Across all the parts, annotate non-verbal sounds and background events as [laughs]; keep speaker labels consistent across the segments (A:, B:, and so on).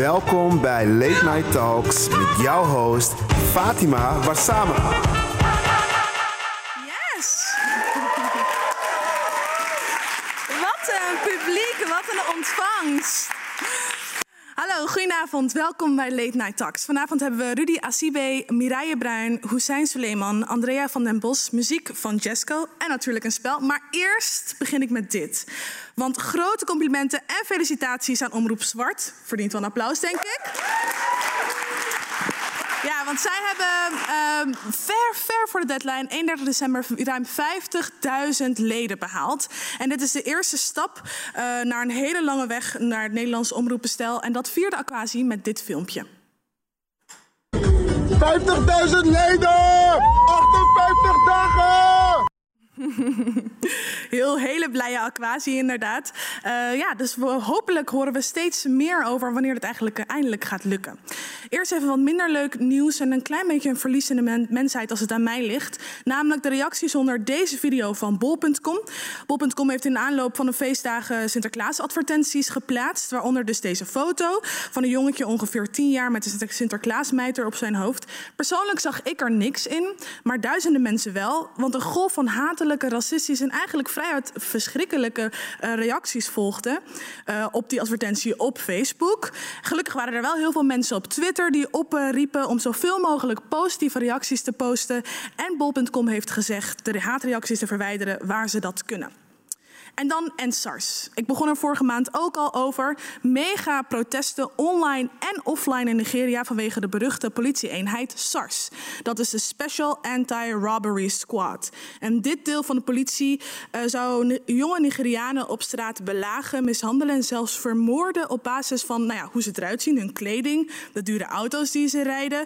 A: Welkom bij Late Night Talks met jouw host Fatima Warsame.
B: Goedenavond. Welkom bij Late Night Talks. Vanavond hebben we Rudy Asibe, Mireille Bruin, Hussein Suleiman, Andrea van den Bos, muziek van Jesco en natuurlijk een spel. Maar eerst begin ik met dit. Want grote complimenten en felicitaties aan Omroep Zwart. Verdient wel een applaus, denk ik. Ja, want zij hebben uh, ver, ver voor de deadline, 31 december, ruim 50.000 leden behaald. En dit is de eerste stap uh, naar een hele lange weg naar het Nederlandse omroepenstel. En dat vierde Aquasi met dit filmpje.
C: 50.000 leden! 58 dagen! [laughs]
B: Heel hele blije aquatie inderdaad. Uh, ja, dus hopelijk horen we steeds meer over wanneer het eigenlijk uh, eindelijk gaat lukken. Eerst even wat minder leuk nieuws en een klein beetje een verlies in de men mensheid als het aan mij ligt. Namelijk de reacties onder deze video van bol.com. Bol.com heeft in de aanloop van de feestdagen Sinterklaas advertenties geplaatst. Waaronder dus deze foto van een jongetje ongeveer 10 jaar met een Sinterklaasmijter op zijn hoofd. Persoonlijk zag ik er niks in, maar duizenden mensen wel. Want een golf van hatelijke racistische en eigenlijk vrijuit verschrikkelijke uh, reacties volgden uh, op die advertentie op Facebook. Gelukkig waren er wel heel veel mensen op Twitter die opriepen om zoveel mogelijk positieve reacties te posten. En bol.com heeft gezegd de haatreacties te verwijderen waar ze dat kunnen. En dan EndSARS. Ik begon er vorige maand ook al over. Mega protesten online en offline in Nigeria vanwege de beruchte politieeenheid SARS. Dat is de Special Anti-Robbery Squad. En dit deel van de politie uh, zou jonge Nigerianen op straat belagen, mishandelen en zelfs vermoorden op basis van nou ja, hoe ze eruit zien, hun kleding, de dure auto's die ze rijden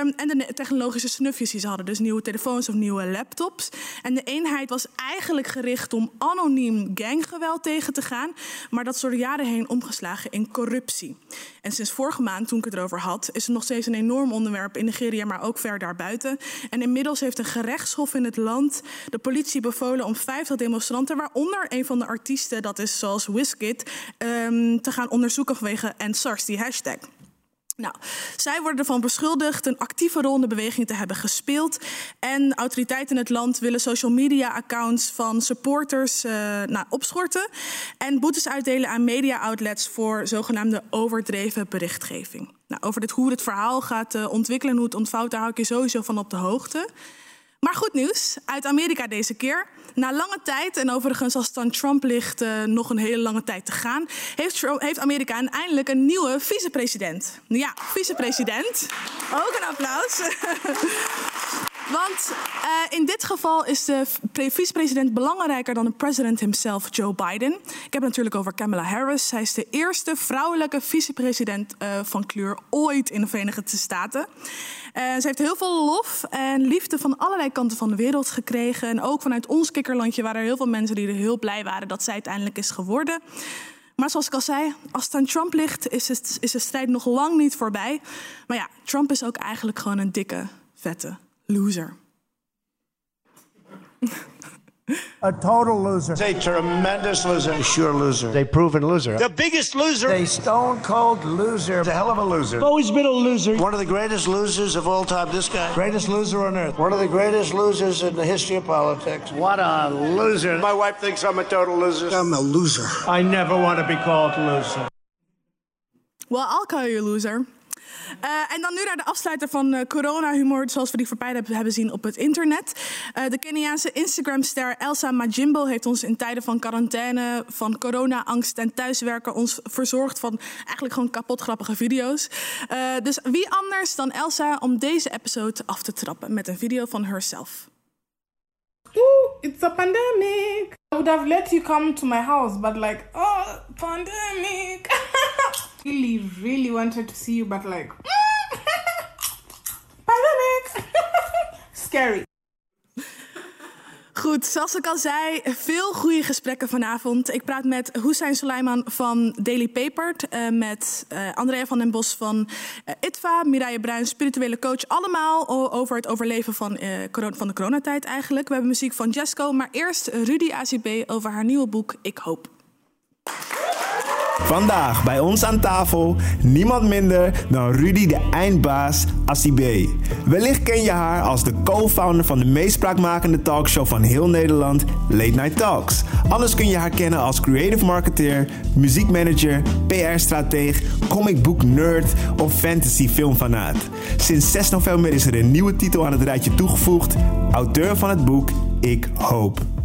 B: um, en de technologische snufjes die ze hadden. Dus nieuwe telefoons of nieuwe laptops. En de eenheid was eigenlijk gericht om anoniem ganggeweld tegen te gaan, maar dat is door de jaren heen omgeslagen in corruptie. En sinds vorige maand, toen ik het erover had, is het nog steeds een enorm onderwerp in Nigeria, maar ook ver daarbuiten. En inmiddels heeft een gerechtshof in het land de politie bevolen om 50 demonstranten, waaronder een van de artiesten, dat is zoals Wizkid, um, te gaan onderzoeken vanwege EndSARS, die hashtag. Nou, zij worden ervan beschuldigd een actieve rol in de beweging te hebben gespeeld. En autoriteiten in het land willen social media accounts van supporters uh, nou, opschorten. En boetes uitdelen aan media outlets voor zogenaamde overdreven berichtgeving. Nou, over dit, hoe het verhaal gaat uh, ontwikkelen en hoe het ontvouwt, daar hou ik je sowieso van op de hoogte. Maar goed nieuws, uit Amerika deze keer. Na lange tijd, en overigens als het Trump ligt uh, nog een hele lange tijd te gaan... heeft, heeft Amerika eindelijk een nieuwe vicepresident. Ja, vicepresident. Ook een applaus. [laughs] Want uh, in dit geval is de vicepresident belangrijker dan de president himself, Joe Biden. Ik heb het natuurlijk over Kamala Harris. Zij is de eerste vrouwelijke vicepresident uh, van kleur ooit in de Verenigde Staten. Uh, ze heeft heel veel lof en liefde van allerlei kanten van de wereld gekregen. En ook vanuit ons kikkerlandje waren er heel veel mensen die er heel blij waren dat zij uiteindelijk is geworden. Maar zoals ik al zei, als het aan Trump ligt, is, het, is de strijd nog lang niet voorbij. Maar ja, Trump is ook eigenlijk gewoon een dikke, vette loser. [laughs]
D: A total loser.
E: A tremendous loser.
D: A sure loser.
E: A proven loser.
F: The biggest loser.
D: A stone cold loser.
E: A hell of a loser.
F: Always been a loser.
E: One of the greatest losers of all time. This guy.
D: Greatest loser on earth.
E: One of the greatest losers in the history of politics. What a loser.
F: My wife thinks I'm a total loser.
D: I'm a loser.
F: I never want to be called loser.
B: Well, I'll call you a loser. Uh, en dan nu naar de afsluiter van uh, corona-humor, zoals we die voorbij hebben, hebben zien op het internet. Uh, de Keniaanse Instagram-ster Elsa Majimbo heeft ons in tijden van quarantaine, van corona-angst en thuiswerken ons verzorgd van eigenlijk gewoon kapot grappige video's. dus wie anders dan Elsa om deze episode af te trappen met een video van herself.
G: Ooh, it's a pandemic. I would have let you come to my house, but like, oh, pandemic. [laughs] really, really wanted to see you, but like, [laughs] pandemic. [laughs] Scary.
B: Goed, zoals ik al zei, veel goede gesprekken vanavond. Ik praat met Hussein Suleiman van Daily Paper, uh, met uh, Andrea van den Bos van uh, ITVA, Mireille Bruin, spirituele coach. Allemaal over het overleven van, van de coronatijd eigenlijk. We hebben muziek van Jesco, maar eerst Rudy ACB over haar nieuwe boek Ik Hoop.
A: Vandaag bij ons aan tafel niemand minder dan Rudy de eindbaas Assie B. Wellicht ken je haar als de co-founder van de meest spraakmakende talkshow van heel Nederland, Late Night Talks. Anders kun je haar kennen als creative marketeer, muziekmanager, PR-strateeg, comic book nerd of fantasy filmfanaat. Sinds 6 november is er een nieuwe titel aan het rijtje toegevoegd, auteur van het boek Ik Hoop.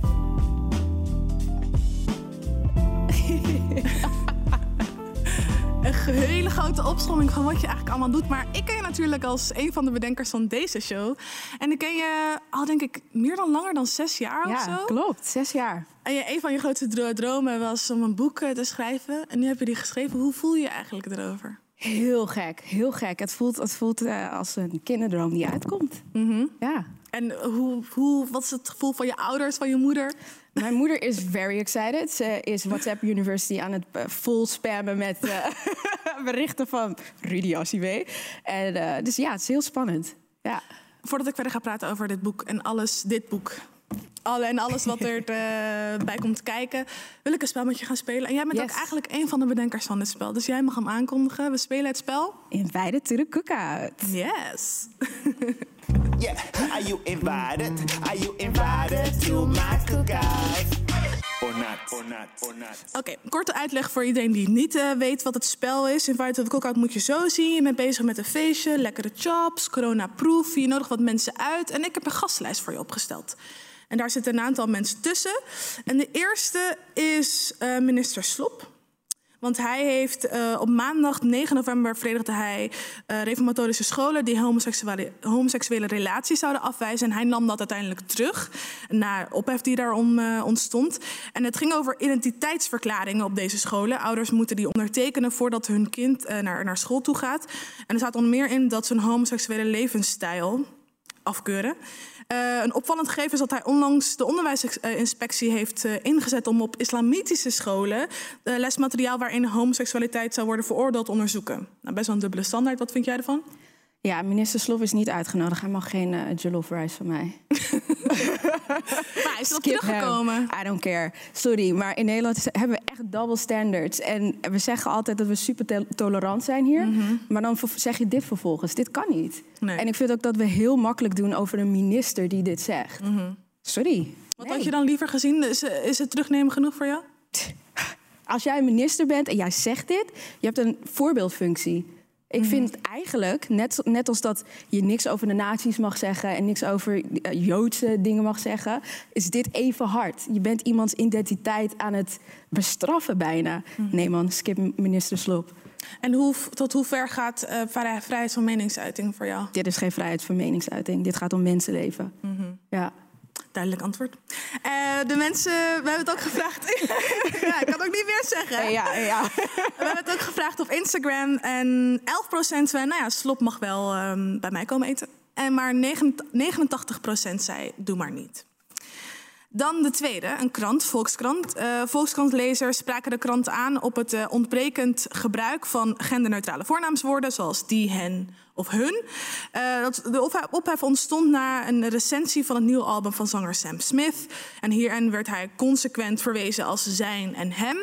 B: Hele grote opsomming van wat je eigenlijk allemaal doet. Maar ik ken je natuurlijk als een van de bedenkers van deze show. En ik ken je al denk ik meer dan langer dan zes jaar of
H: Ja,
B: zo.
H: klopt. Zes jaar.
B: En je, een van je grootste dro- dromen was om een boek eh, te schrijven. En nu heb je die geschreven. Hoe voel je je eigenlijk erover?
H: Heel gek, heel gek. Het voelt, het voelt eh, als een kinderdroom die uitkomt. Ja.
B: En hoe, hoe, wat is het gevoel van je ouders, van je moeder?
H: Mijn moeder is very excited. Ze is WhatsApp University aan het eh, vol spammen met eh, [laughs] berichten van Rudy Assiwe. En eh, dus ja, het is heel spannend. Ja.
B: Voordat ik verder ga praten over dit boek en alles, dit boek. Alle en alles wat er eh, bij komt kijken, wil ik een spel met je gaan spelen. En jij bent
H: Yes.
B: ook eigenlijk een van de bedenkers van dit spel. Dus jij mag hem aankondigen. We spelen het spel.
H: To the cookout.
B: Yes. [laughs]
A: Yeah, are you invited? Are you invited to my cookout?
B: Oké, korte uitleg voor iedereen die niet eh, weet wat het spel is. In Fight of the Cookout moet je zo zien. Je bent bezig met een feestje, lekkere chops, corona-proof. Je nodigt wat mensen uit. En ik heb een gastlijst voor je opgesteld. En daar zitten een aantal mensen tussen. En de eerste is eh, minister Slop. Want hij heeft eh, op maandag 9 november verenigde hij eh, reformatorische scholen die homoseksuele, homoseksuele relaties zouden afwijzen. En hij nam dat uiteindelijk terug na ophef die daarom eh, ontstond. En het ging over identiteitsverklaringen op deze scholen. Ouders moeten die ondertekenen voordat hun kind naar, naar school toe gaat. En er staat onder meer in dat ze een homoseksuele levensstijl afkeuren. Eh, een opvallend gegeven is dat hij onlangs de onderwijsinspectie heeft eh, ingezet om op islamitische scholen eh, lesmateriaal waarin homoseksualiteit zou worden veroordeeld onderzoeken. Nou, best wel een dubbele standaard. Wat vind jij ervan?
H: Ja, minister Slob is niet uitgenodigd. Hij mag geen uh, jollof rice van mij. [laughs] [laughs]
B: Maar is
H: Skip
B: teruggekomen.
H: I don't care. Sorry, maar in Nederland hebben we echt double standards. En we zeggen altijd dat we super tolerant zijn hier. Maar dan zeg je dit vervolgens. Dit kan niet.
B: Nee.
H: En ik vind ook dat we heel makkelijk doen over een minister die dit zegt. Sorry.
B: Wat
H: Nee.
B: had je dan liever gezien? Is, eh, is het terugnemen genoeg voor jou?
H: Als jij een minister bent en jij zegt dit, je hebt een voorbeeldfunctie. Ik
B: Mhm.
H: vind eigenlijk, net, net als dat je niks over de nazi's mag zeggen en niks over eh, Joodse dingen mag zeggen, is dit even hard. Je bent iemands identiteit aan het bestraffen bijna.
B: Mhm.
H: Nee man, skip minister Slop.
B: En hoe, tot hoe ver gaat eh, vrij- vrijheid van meningsuiting voor jou?
H: Dit is geen vrijheid van meningsuiting. Dit gaat om mensenleven.
B: Mhm.
H: Ja.
B: Duidelijk antwoord. Eh, de mensen, we hebben het ook gevraagd. [laughs] ja, ik kan het ook niet meer zeggen.
H: Ja, ja. [laughs]
B: We hebben het ook gevraagd op Instagram. En 11% zei, nou ja, slop mag wel ehm, bij mij komen eten. En maar 89% zei, doe maar niet. Dan de tweede, een krant, Volkskrant. Eh Volkskrant-lezers spraken de krant aan op het eh, ontbrekend gebruik van genderneutrale voornaamswoorden, zoals die, hen of hun. Eh, dat, de ophef, ontstond na een recensie van het nieuwe album van zanger Sam Smith. En hierin werd hij consequent verwezen als zijn en hem.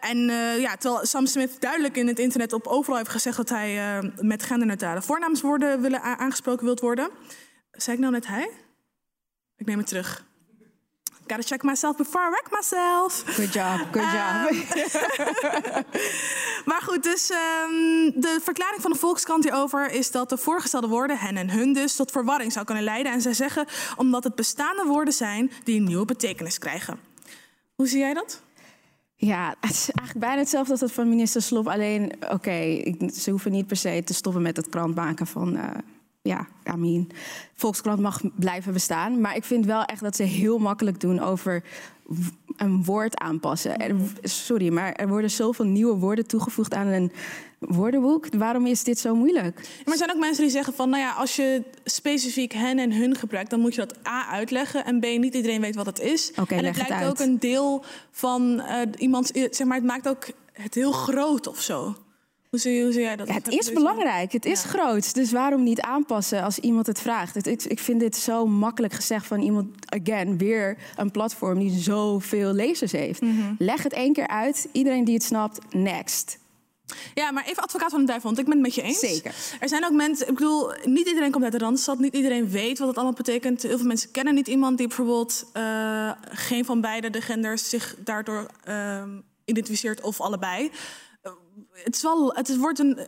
B: En ja, terwijl Sam Smith duidelijk in het internet op overal heeft gezegd dat hij met genderneutrale voornaamswoorden willen aangesproken wilt worden. Zei ik nou net hij? Ik neem het terug. Gotta check myself before I wreck myself.
H: Good job, good job. [laughs]
B: Maar goed, dus ehm, de verklaring van de Volkskrant hierover is dat de voorgestelde woorden, hen en hun dus, tot verwarring zou kunnen leiden. En zij zeggen omdat het bestaande woorden zijn die een nieuwe betekenis krijgen. Hoe zie jij dat?
H: Ja, het is eigenlijk bijna hetzelfde als dat van minister Slop. Alleen, oké, ze hoeven niet per se te stoppen met het krant maken van... eh, ja, I mean, Volkskrant mag blijven bestaan. Maar ik vind wel echt dat ze heel makkelijk doen over een woord aanpassen. Er- sorry, maar er worden zoveel nieuwe woorden toegevoegd aan een woordenboek. Waarom is dit zo moeilijk?
B: Maar er zijn ook mensen die zeggen van, nou ja, als je specifiek hen en hun gebruikt, dan moet je dat A uitleggen en B niet iedereen weet wat het is. En het lijkt ook een deel van eh iemands, zeg maar, het maakt ook het heel groot of zo. Hoe zie, hoe zie jij dat?
H: Ja, het is belangrijk, het is groot. Dus waarom niet aanpassen als iemand het vraagt? Het, ik, ik vind dit zo makkelijk gezegd van iemand, again, weer een platform die zoveel lezers heeft. Leg het één keer uit, iedereen die het snapt, next.
B: Ja, maar even advocaat van de duivel, want ik ben het met je eens.
H: Zeker.
B: Er zijn ook mensen, ik bedoel, niet iedereen komt uit de Randstad. Niet iedereen weet wat het allemaal betekent. Heel veel mensen kennen niet iemand die bijvoorbeeld eh, geen van beide de genders zich daardoor eh, identificeert of allebei. Het is wel, het wordt een,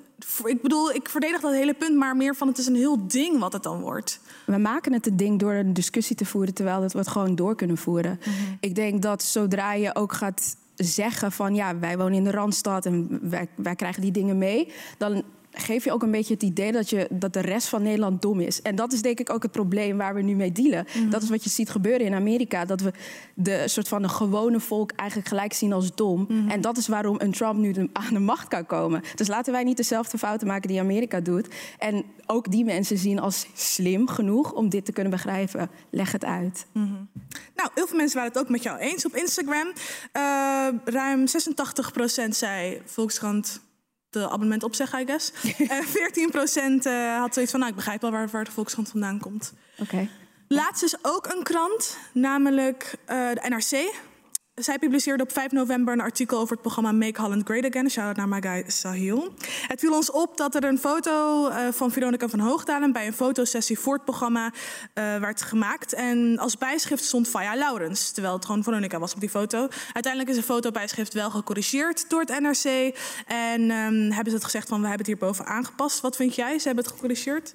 B: ik bedoel, ik verdedig dat hele punt, maar meer van het is een heel ding wat het dan wordt.
H: We maken het een ding door een discussie te voeren, terwijl dat we het gewoon door kunnen voeren. Ik denk dat zodra je ook gaat zeggen van ja, wij wonen in de Randstad en wij, wij krijgen die dingen mee, dan geef je ook een beetje het idee dat, je, dat de rest van Nederland dom is. En dat is denk ik ook het probleem waar we nu mee dealen. Dat is wat je ziet gebeuren in Amerika. Dat we de soort van de gewone volk eigenlijk gelijk zien als dom. En dat is waarom een Trump nu de- aan de macht kan komen. Dus laten wij niet dezelfde fouten maken die Amerika doet. En ook die mensen zien als slim genoeg om dit te kunnen begrijpen. Leg het uit.
B: Nou, heel veel mensen waren het ook met jou eens op Instagram. Eh, ruim 86% zei Volkskrant de abonnement opzeggen, I guess. [laughs] Eh 14% eh, had zoiets van, nou, ik begrijp wel waar, waar de Volkskrant vandaan komt.
H: Oké.
B: Laatst is ook een krant, namelijk eh, de NRC. Zij publiceerde op 5 november een artikel over het programma Make Holland Great Again. Shout-out naar my guy Sahil. Het viel ons op dat er een foto eh, van Veronica van Hoogdalen... bij een fotosessie voor het programma eh, werd gemaakt. En als bijschrift stond Faya Laurens, terwijl het gewoon Veronica was op die foto. Uiteindelijk is de fotobijschrift wel gecorrigeerd door het NRC. En ehm, hebben ze het gezegd van, we hebben het hierboven aangepast. Wat vind jij? Ze hebben het gecorrigeerd?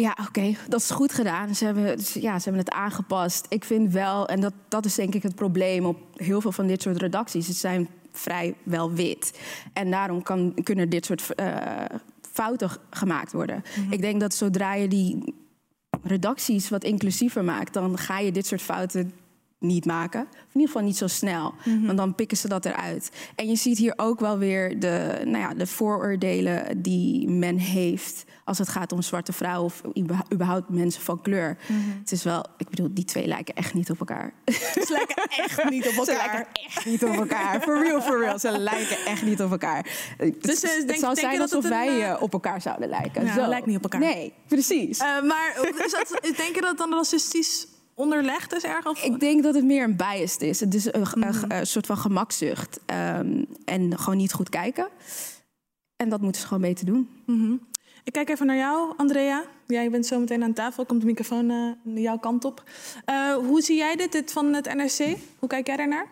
H: Ja, oké, dat is goed gedaan. Ze hebben, ja, ze hebben het aangepast. Ik vind wel, en dat, dat is denk ik het probleem op heel veel van dit soort redacties. Het zijn vrij wel wit. En daarom kan, kunnen dit soort eh, fouten gemaakt worden. Ik denk dat zodra je die redacties wat inclusiever maakt, dan ga je dit soort fouten niet maken. Of in ieder geval niet zo snel. Want dan pikken ze dat eruit. En je ziet hier ook wel weer de, nou ja, de vooroordelen die men heeft als het gaat om zwarte vrouwen of überha- überhaupt mensen van kleur. Het is wel, ik bedoel, die twee lijken echt niet op elkaar. [laughs]
B: Ze lijken echt [laughs] niet op
H: Ze
B: elkaar.
H: lijken echt niet op elkaar. For real, for real. Ze lijken echt niet op elkaar. Het,
B: Dus, eh,
H: het
B: denk-
H: zou zijn
B: dat
H: alsof
B: een,
H: wij
B: eh,
H: eh, op elkaar zouden lijken.
B: Ja,
H: Zo.
B: we lijken niet op elkaar.
H: Nee, precies.
B: Eh, maar is dat, denk je dat dan racistisch onderlegd is erg? Of?
H: Ik denk dat het meer een bias is. Het is een,
B: Mhm.
H: een soort van gemakzucht. Ehm, en gewoon niet goed kijken. En dat moeten ze gewoon beter doen.
B: Ik kijk even naar jou, Andrea. Jij bent zo meteen aan tafel. Komt de microfoon eh, naar jouw kant op. Eh, hoe zie jij dit, dit van het NRC? Hoe kijk jij daarnaar?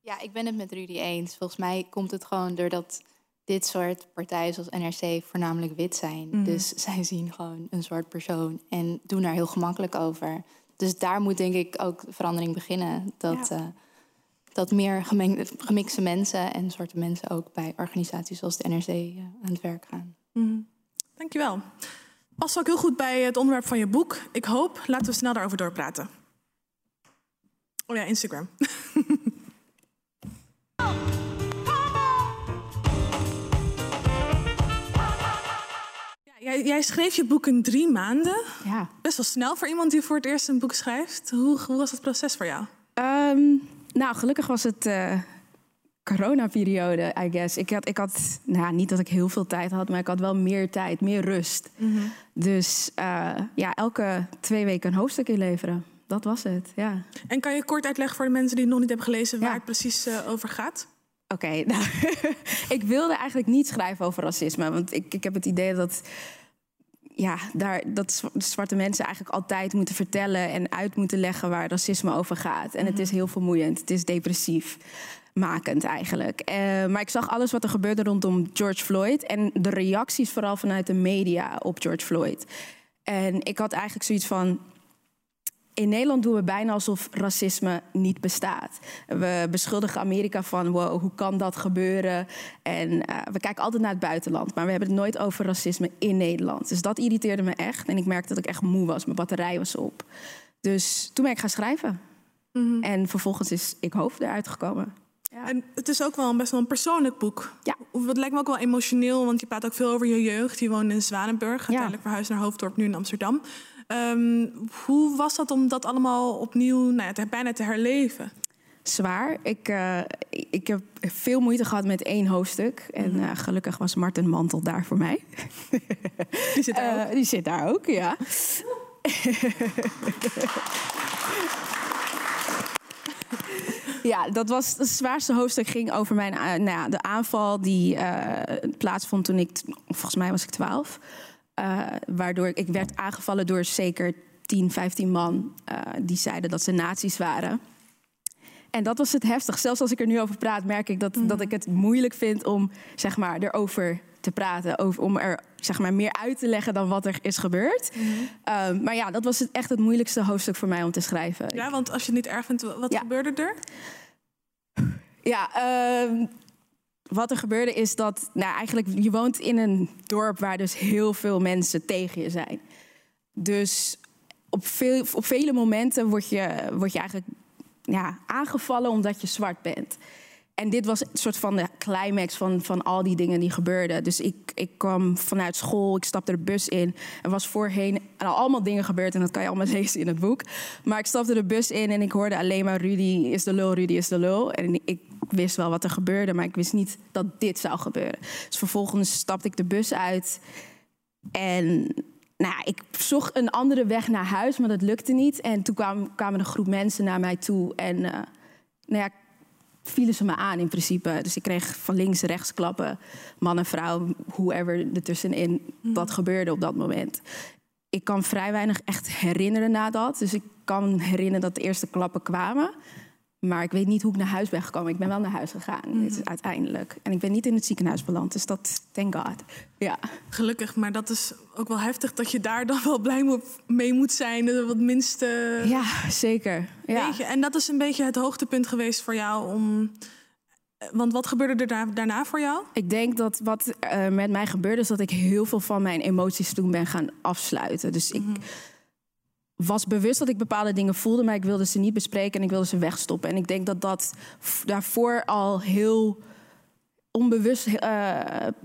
I: Ja, ik ben het met Rudy eens. Volgens mij komt het gewoon doordat dit soort partijen zoals NRC voornamelijk wit zijn. Dus [laughs] zij zien gewoon een zwart persoon en doen daar heel gemakkelijk over. Dus daar moet denk ik ook de verandering beginnen. Dat, eh, dat meer gemeng- gemixte mensen en zwarte mensen ook bij organisaties zoals de NRC eh, aan het werk gaan.
B: Dankjewel. Past ook heel goed bij het onderwerp van je boek. Ik hoop. Laten we snel daarover doorpraten. Oh ja, Instagram. [laughs] jij, jij schreef je boek in drie maanden.
H: Ja.
B: Best wel snel voor iemand die voor het eerst een boek schrijft. Hoe, hoe was het proces voor jou?
H: Ehm, nou, gelukkig was het eh corona-periode, I guess. Ik had, ik had nou, niet dat ik heel veel tijd had, maar ik had wel meer tijd, meer rust. Dus eh, ja, elke twee weken een hoofdstuk inleveren. Dat was het, ja.
B: En kan je kort uitleggen voor de mensen die het nog niet hebben gelezen waar
H: Ja.
B: het precies eh, over gaat?
H: Oké, [laughs] nou, ik wilde eigenlijk niet schrijven over racisme. Want ik, ik heb het idee dat, ja, daar, dat zwa- zwarte mensen eigenlijk altijd moeten vertellen en uit moeten leggen waar racisme over gaat. En het is heel vermoeiend, het is depressief makend eigenlijk. Eh, maar ik zag alles wat er gebeurde rondom George Floyd en de reacties vooral vanuit de media op George Floyd. En ik had eigenlijk zoiets van, in Nederland doen we bijna alsof racisme niet bestaat. We beschuldigen Amerika van, wow, hoe kan dat gebeuren? En eh, we kijken altijd naar het buitenland, maar we hebben het nooit over racisme in Nederland. Dus dat irriteerde me echt. En ik merkte dat ik echt moe was, mijn batterij was op. Dus toen ben ik gaan schrijven. En vervolgens is Ik Hoofd eruit gekomen.
B: En het is ook wel een best wel een persoonlijk boek.
H: Ja.
B: Het lijkt me ook wel emotioneel, want je praat ook veel over je jeugd. Je woonde in Zwanenburg, uiteindelijk verhuisd naar Hoofddorp, nu in Amsterdam. Ehm, hoe was dat om dat allemaal opnieuw nou ja, te, bijna te herleven?
H: zwaar. Ik, uh, ik heb veel moeite gehad met één hoofdstuk. En uh, gelukkig was Martin Mantel daar voor mij. [laughs]
B: Die zit daar uh, ook?
H: Die zit daar ook, ja. ja, dat was het zwaarste hoofdstuk. ging over mijn, nou ja, de aanval die plaatsvond toen ik, volgens mij was ik twaalf. Waardoor ik, ik werd aangevallen door zeker 10, 15 man die zeiden dat ze nazi's waren. En dat was het heftig. Zelfs als ik er nu over praat, merk ik dat, dat ik het moeilijk vind om zeg maar, erover te praten. Over, om er zeg maar, meer uit te leggen dan wat er is gebeurd. Um, maar ja, dat was het, echt het moeilijkste hoofdstuk voor mij om te schrijven.
B: Ja, want als je het niet erg vindt, wat
H: Ja.
B: gebeurde er?
H: Ja, ehm, wat er gebeurde is dat, nou eigenlijk, je woont in een dorp waar dus heel veel mensen tegen je zijn. Dus op, veel, op vele momenten word je, word je eigenlijk ja, aangevallen omdat je zwart bent. En dit was een soort van de climax van, van al die dingen die gebeurden. Dus ik, ik kwam vanuit school, ik stapte de bus in. Er was voorheen en al allemaal dingen gebeurd en dat kan je allemaal [laughs] lezen in het boek. Maar ik stapte de bus in en ik hoorde alleen maar Rudy is de lul, Rudy is de lul. En ik wist wel wat er gebeurde, maar ik wist niet dat dit zou gebeuren. Dus vervolgens stapte ik de bus uit en nou, ja, ik zocht een andere weg naar huis, maar dat lukte niet. En toen kwam, kwamen een groep mensen naar mij toe en uh, nou ja, vielen ze me aan in principe. Dus ik kreeg van links, rechts klappen, man en vrouw, whoever ertussenin. Mm. Dat gebeurde op dat moment. Ik kan vrij weinig echt herinneren na dat. Dus ik kan herinneren dat de eerste klappen kwamen. Maar ik weet niet hoe ik naar huis ben gekomen. Ik ben wel naar huis gegaan, mm. uiteindelijk. En ik ben niet in het ziekenhuis beland, dus dat, thank God. Ja.
B: Gelukkig, maar dat is ook wel heftig dat je daar dan wel blij mee moet zijn. Dat wat minste...
H: Ja, zeker. Ja.
B: En dat is een beetje het hoogtepunt geweest voor jou om... Want wat gebeurde er daarna voor jou?
H: Ik denk dat wat uh, met mij gebeurde is dat ik heel veel van mijn emoties toen ben gaan afsluiten. Dus ik... Was bewust dat ik bepaalde dingen voelde, maar ik wilde ze niet bespreken en ik wilde ze wegstoppen. En ik denk dat dat daarvoor al heel onbewust uh,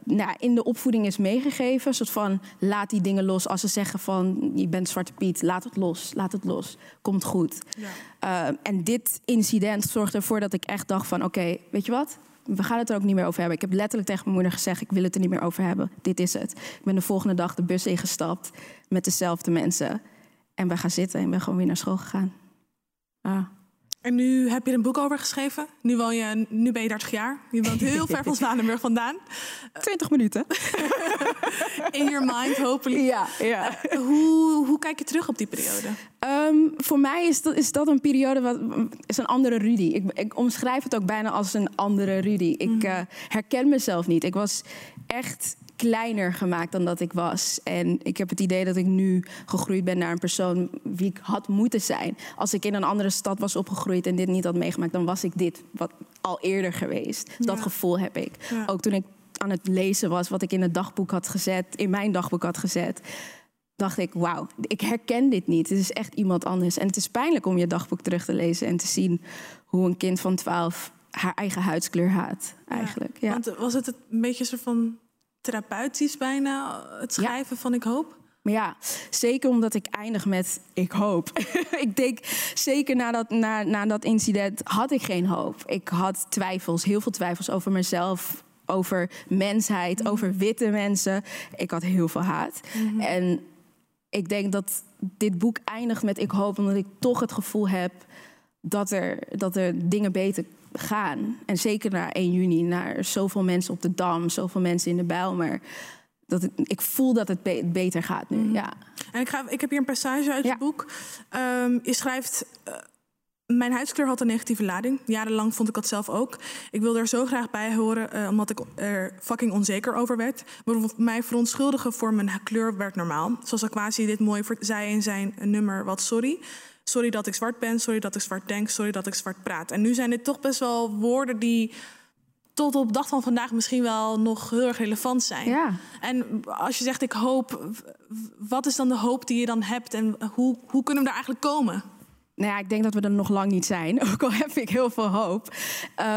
H: nou, in de opvoeding is meegegeven. Een soort van laat die dingen los. Als ze zeggen van je bent Zwarte Piet, laat het los, laat het los, komt goed. Ja. Uh, en dit incident zorgde ervoor dat ik echt dacht van oké, okay, weet je wat? We gaan het er ook niet meer over hebben. Ik heb letterlijk tegen mijn moeder gezegd: ik wil het er niet meer over hebben. Dit is het. Ik ben de volgende dag de bus ingestapt met dezelfde mensen. En ben gaan zitten en ben gewoon weer naar school gegaan. Ah.
B: En nu heb je er een boek over geschreven. Nu, woon je, nu ben je 30 jaar. Je woont heel ver van [laughs] Zwanenburg vandaan.
H: 20 minuten. [laughs]
B: In your mind, hopelijk.
H: Ja, ja.
B: Uh, hoe, hoe kijk je terug op die periode?
H: Um, voor mij is dat, is dat een periode, wat, is een andere Rudy. Ik, ik omschrijf het ook bijna als een andere Rudy. Ik mm. uh, herken mezelf niet. Ik was echt kleiner gemaakt dan dat ik was. En ik heb het idee dat ik nu gegroeid ben naar een persoon wie ik had moeten zijn. Als ik in een andere stad was opgegroeid en dit niet had meegemaakt, dan was ik dit wat al eerder geweest. Ja. Dat gevoel heb ik. Ja. Ook toen ik aan het lezen was, wat ik in het dagboek had gezet, in mijn dagboek had gezet. Dacht ik, wauw, ik herken dit niet. Het is echt iemand anders. En het is pijnlijk om je dagboek terug te lezen en te zien hoe een kind van 12 haar eigen huidskleur haat, eigenlijk. Ja.
B: Want was het een beetje soort van therapeutisch bijna, het schrijven ja. van Ik Hoop?
H: Maar ja, zeker omdat ik eindig met ik hoop. [laughs] ik denk, zeker na dat, na, na dat incident had ik geen hoop. Ik had twijfels, heel veel twijfels over mezelf, over mensheid, mm. over witte mensen. Ik had heel veel haat. Mm -hmm. En ik denk dat dit boek eindigt met ik hoop, omdat ik toch het gevoel heb dat er, dat er dingen beter gaan. En zeker naar 1 juni, naar zoveel mensen op de Dam, zoveel mensen in de Bijlmer. Dat het, ik voel dat het be beter gaat nu, mm. ja.
B: En ik, ga, ik heb hier een passage uit ja. het boek. Um, je schrijft... Uh, mijn huidskleur had een negatieve lading. Jarenlang vond ik dat zelf ook. Ik wilde er zo graag bij horen, uh, omdat ik er fucking onzeker over werd. Mij verontschuldigen voor mijn kleur werd normaal. Zoals Aquasi dit mooi zei in zijn nummer Wat Sorry. Sorry dat ik zwart ben, sorry dat ik zwart denk, sorry dat ik zwart praat. En nu zijn dit toch best wel woorden die tot op dag van vandaag misschien wel nog heel erg relevant zijn.
H: Ja.
B: En als je zegt ik hoop, wat is dan de hoop die je dan hebt en hoe, hoe kunnen we daar eigenlijk komen?
H: Nou ja, ik denk dat we er nog lang niet zijn. [laughs] Ook al heb ik heel veel hoop.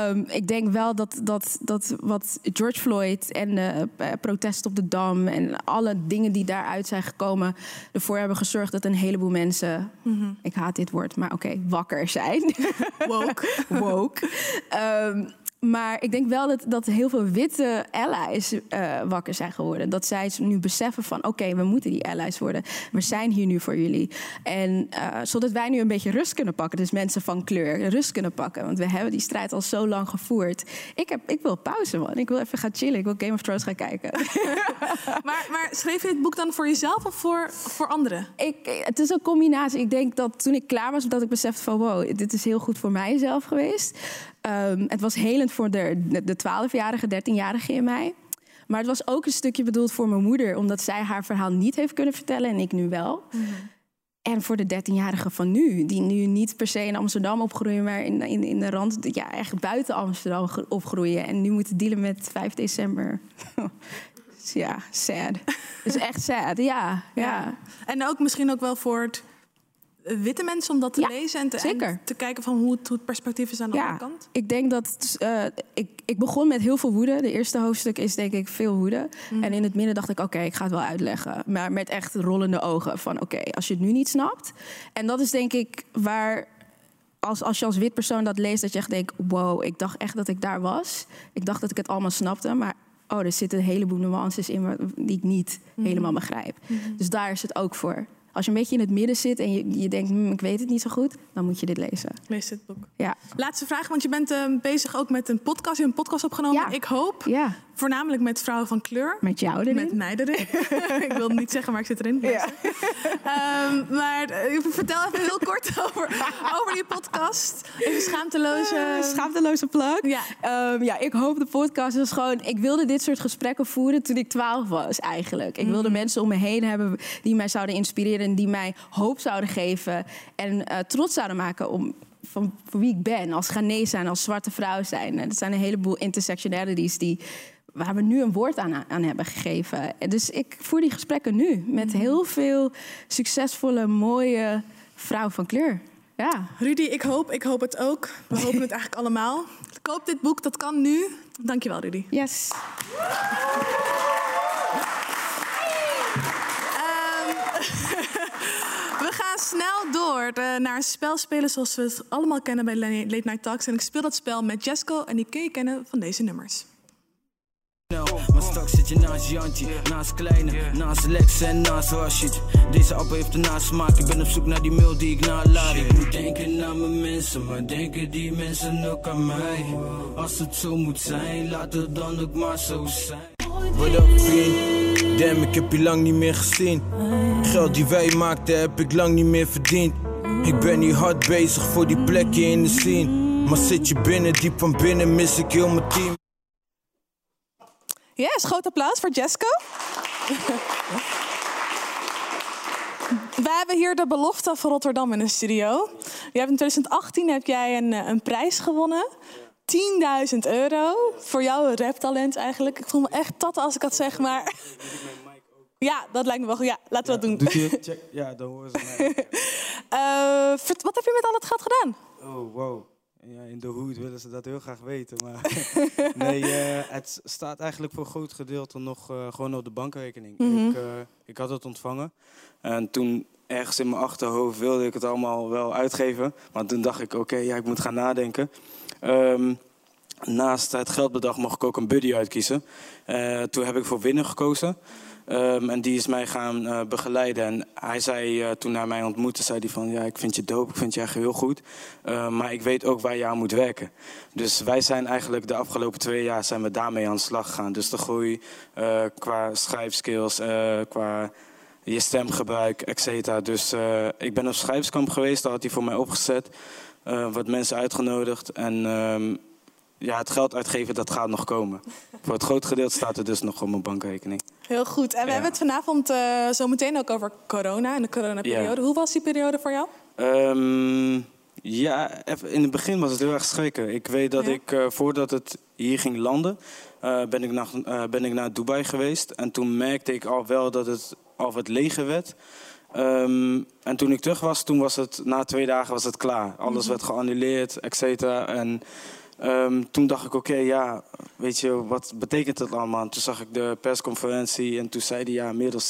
H: Um, ik denk wel dat, dat, dat wat George Floyd en de uh, protest op de Dam... en alle dingen die daaruit zijn gekomen... ervoor hebben gezorgd dat een heleboel mensen... Mm -hmm. ik haat dit woord, maar oké, okay, wakker zijn. [laughs]
B: Woke. [laughs]
H: Woke. Um, maar ik denk wel dat, dat heel veel witte allies uh, wakker zijn geworden. Dat zij nu beseffen van oké, okay, we moeten die allies worden. We zijn hier nu voor jullie. En uh, zodat wij nu een beetje rust kunnen pakken. Dus mensen van kleur rust kunnen pakken. Want we hebben die strijd al zo lang gevoerd. Ik, heb, ik wil pauze man. Ik wil even gaan chillen. Ik wil Game of Thrones gaan kijken. [laughs]
B: maar, maar schreef je dit boek dan voor jezelf of voor, voor anderen?
H: Ik, het is een combinatie. Ik denk dat toen ik klaar was, dat ik besefte van wow, dit is heel goed voor mijzelf geweest. Um, het was helend voor de, de 12-jarige, 13-jarige in mij. Maar het was ook een stukje bedoeld voor mijn moeder, omdat zij haar verhaal niet heeft kunnen vertellen en ik nu wel. Mm -hmm. En voor de 13-jarige van nu, die nu niet per se in Amsterdam opgroeien, maar in, in, in de rand, ja, echt buiten Amsterdam opgroeien. En nu moeten dealen met 5 december. [laughs] ja, sad. Het is echt sad, ja, ja.
B: ja. En ook misschien ook wel voor het witte mensen om dat te
H: ja,
B: lezen en te,
H: zeker.
B: en te kijken van hoe het, hoe het perspectief is aan de
H: ja,
B: andere kant?
H: Ik denk dat uh, ik, ik begon met heel veel woede. De eerste hoofdstuk is denk ik veel woede. Mm. En in het midden dacht ik, oké, okay, ik ga het wel uitleggen. Maar met echt rollende ogen van oké, okay, als je het nu niet snapt. En dat is denk ik waar als, als je als wit persoon dat leest, dat je echt denkt: wow, ik dacht echt dat ik daar was. Ik dacht dat ik het allemaal snapte, maar oh, er zitten een heleboel nuances in die ik niet mm. helemaal begrijp. Mm. Dus daar is het ook voor. Als je een beetje in het midden zit en je, je denkt, hm, ik weet het niet zo goed, dan moet je dit lezen.
B: Lees dit boek.
H: Ja.
B: Laatste vraag, want je bent uh, bezig ook met een podcast. Je hebt een podcast opgenomen,
H: ja.
B: ik hoop.
H: Ja.
B: Voornamelijk met vrouwen van kleur.
H: Met jou erin.
B: Met mij erin. [laughs] ik wil het niet zeggen, maar ik zit erin.
H: Ja.
B: um, maar uh, vertel even heel kort [laughs] over, over die podcast. Even schaamteloze...
H: Uh, schaamteloze plug.
B: Ja.
H: Um, ja, ik hoop de podcast is gewoon... Ik wilde dit soort gesprekken voeren toen ik twaalf was eigenlijk. Ik wilde mm. mensen om me heen hebben die mij zouden inspireren... en die mij hoop zouden geven en uh, trots zouden maken om van wie ik ben, als Ghanese en als zwarte vrouw zijn. Er zijn een heleboel intersectionalities die, waar we nu een woord aan, aan hebben gegeven. Dus ik voer die gesprekken nu met heel veel succesvolle, mooie vrouwen van kleur. Ja.
B: Rudy, ik hoop, ik hoop het ook. We [laughs] hopen het eigenlijk allemaal. Koop dit boek, dat kan nu. Dankjewel, Rudy.
H: Yes. [laughs]
B: We gaan snel door de, naar een spel spelen zoals we het allemaal kennen bij Late Night Talks. En ik speel dat spel met Jesco en die kun je kennen van deze nummers.
J: Maar straks zit je naast Jantje, naast Kleine, naast Lex en naast Rashid. Deze appel heeft een nasmaak, ik ben op zoek naar die mail die ik nalaat. Ik moet denken aan mijn mensen, maar denken die mensen ook aan mij? Als het zo moet zijn, laat het dan ook maar zo zijn. What up, vriend? Damn, ik heb je lang niet meer gezien. Geld die wij maakten heb ik lang niet meer verdiend. Ik ben hier hard bezig voor die plekje in de scene. Maar zit je binnen, diep van binnen mis ik heel mijn team.
B: Yes, groot applaus voor Jesco. Wij hebben hier de belofte van Rotterdam in de studio. Je hebt in 2018 heb jij een, een prijs gewonnen. 10.000 euro voor jouw raptalent eigenlijk. Ik voel me echt tat als ik dat zeg, maar... Ja, dat lijkt me wel goed. Ja, laten we dat doen.
K: Doet je [laughs] check? Ja, dan horen ze mij. [laughs]
B: uh, wat heb je met al het geld gedaan?
K: Oh, wow. Ja, in de hoed willen ze dat heel graag weten. Maar [laughs] nee, uh, het staat eigenlijk voor een groot gedeelte nog uh, gewoon op de bankrekening. Mm -hmm. ik, ik had het ontvangen. En toen ergens in mijn achterhoofd wilde ik het allemaal wel uitgeven. Maar toen dacht ik, oké, okay, ja, ik moet gaan nadenken. Um, naast het geldbedrag mocht ik ook een buddy uitkiezen. Toen heb ik voor winnen gekozen. Um, en die is mij gaan uh, begeleiden. En hij zei, uh, toen hij mij ontmoette, zei hij van... ja, ik vind je dope, ik vind je echt heel goed. Uh, maar ik weet ook waar je aan moet werken. Dus wij zijn eigenlijk de afgelopen twee jaar zijn we daarmee aan de slag gegaan. Dus de groei qua schrijfskills, qua je stemgebruik, et cetera. Dus ik ben op schrijfskamp geweest, daar had hij voor mij opgezet. wat mensen uitgenodigd en... Ja, het geld uitgeven, dat gaat nog komen. Voor het groot gedeelte staat er dus nog op mijn bankrekening.
B: Heel goed. En we ja. hebben het vanavond uh, zo meteen ook over corona en de coronaperiode. Ja. Hoe was die periode voor jou?
K: Um, ja, even, in het begin was het heel erg schrikken. Ik weet dat ja. ik, uh, voordat het hier ging landen, uh, ben, ik naar, ben ik naar Dubai geweest. En toen merkte ik al wel dat het al wat leger werd. Ehm, en toen ik terug was, toen was het, na twee dagen was het klaar. Alles
B: Mhm.
K: werd geannuleerd, et cetera. En ehm, toen dacht ik, oké, ja, weet je, wat betekent het allemaal? En toen zag ik de persconferentie en toen zei hij, ja, meer dan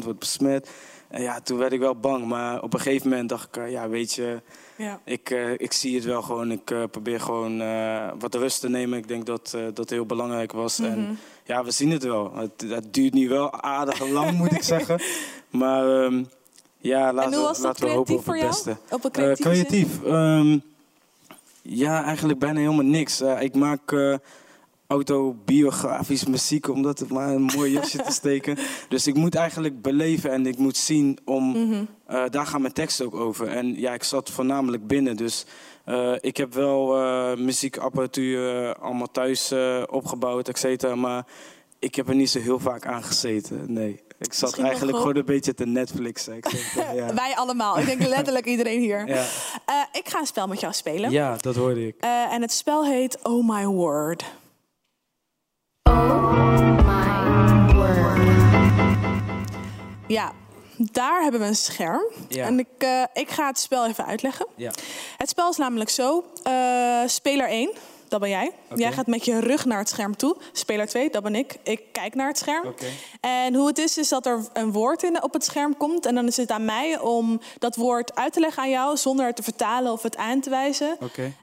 K: 60% wordt besmet. En ja, toen werd ik wel bang. Maar op een gegeven moment dacht ik, eh, ja, weet je,
B: Ja.
K: ik, eh, ik zie het wel gewoon. Ik eh, probeer gewoon wat rust te nemen. Ik denk dat dat heel belangrijk was.
B: Mhm.
K: En ja, we zien het wel. Het, het duurt nu wel aardig lang, moet ik zeggen. [laughs] Maar ehm, ja, laten, we-
B: dat
K: laten we hopen
B: creatief
K: op het
B: jou?
K: beste.
B: Op een creatieve zin?
K: creatief? Ehm, ja, eigenlijk bijna helemaal niks. Eh, ik maak eh, autobiografisch muziek om dat maar een mooi jasje te steken. [laughs] Dus ik moet eigenlijk beleven en ik moet zien om...
B: Mhm.
K: eh, daar gaan mijn teksten ook over. En ja, ik zat voornamelijk binnen. Dus ik heb wel muziekapparatuur allemaal thuis opgebouwd, et cetera. Maar ik heb er niet zo heel vaak aan gezeten. Nee. Ik zat
B: Misschien
K: eigenlijk gewoon een beetje te Netflixen. Ik eh, [laughs] ja.
B: Wij allemaal. Ik denk [laughs] letterlijk iedereen hier.
K: Ja.
B: Eh, ik ga een spel met jou spelen.
K: ja, dat hoorde ik.
B: Eh, en het spel heet Oh My Word. Ja, daar hebben we een scherm.
K: Ja.
B: En ik, eh, ik ga het spel even uitleggen.
K: Ja.
B: Het spel is namelijk zo. speler 1, dat ben jij. Jij gaat met je rug naar het scherm toe. Speler 2, dat ben ik. Ik kijk naar het scherm. En hoe het is, is dat er een woord in, op het scherm komt. En dan is het aan mij om dat woord uit te leggen aan jou... zonder het te vertalen of het aan te wijzen.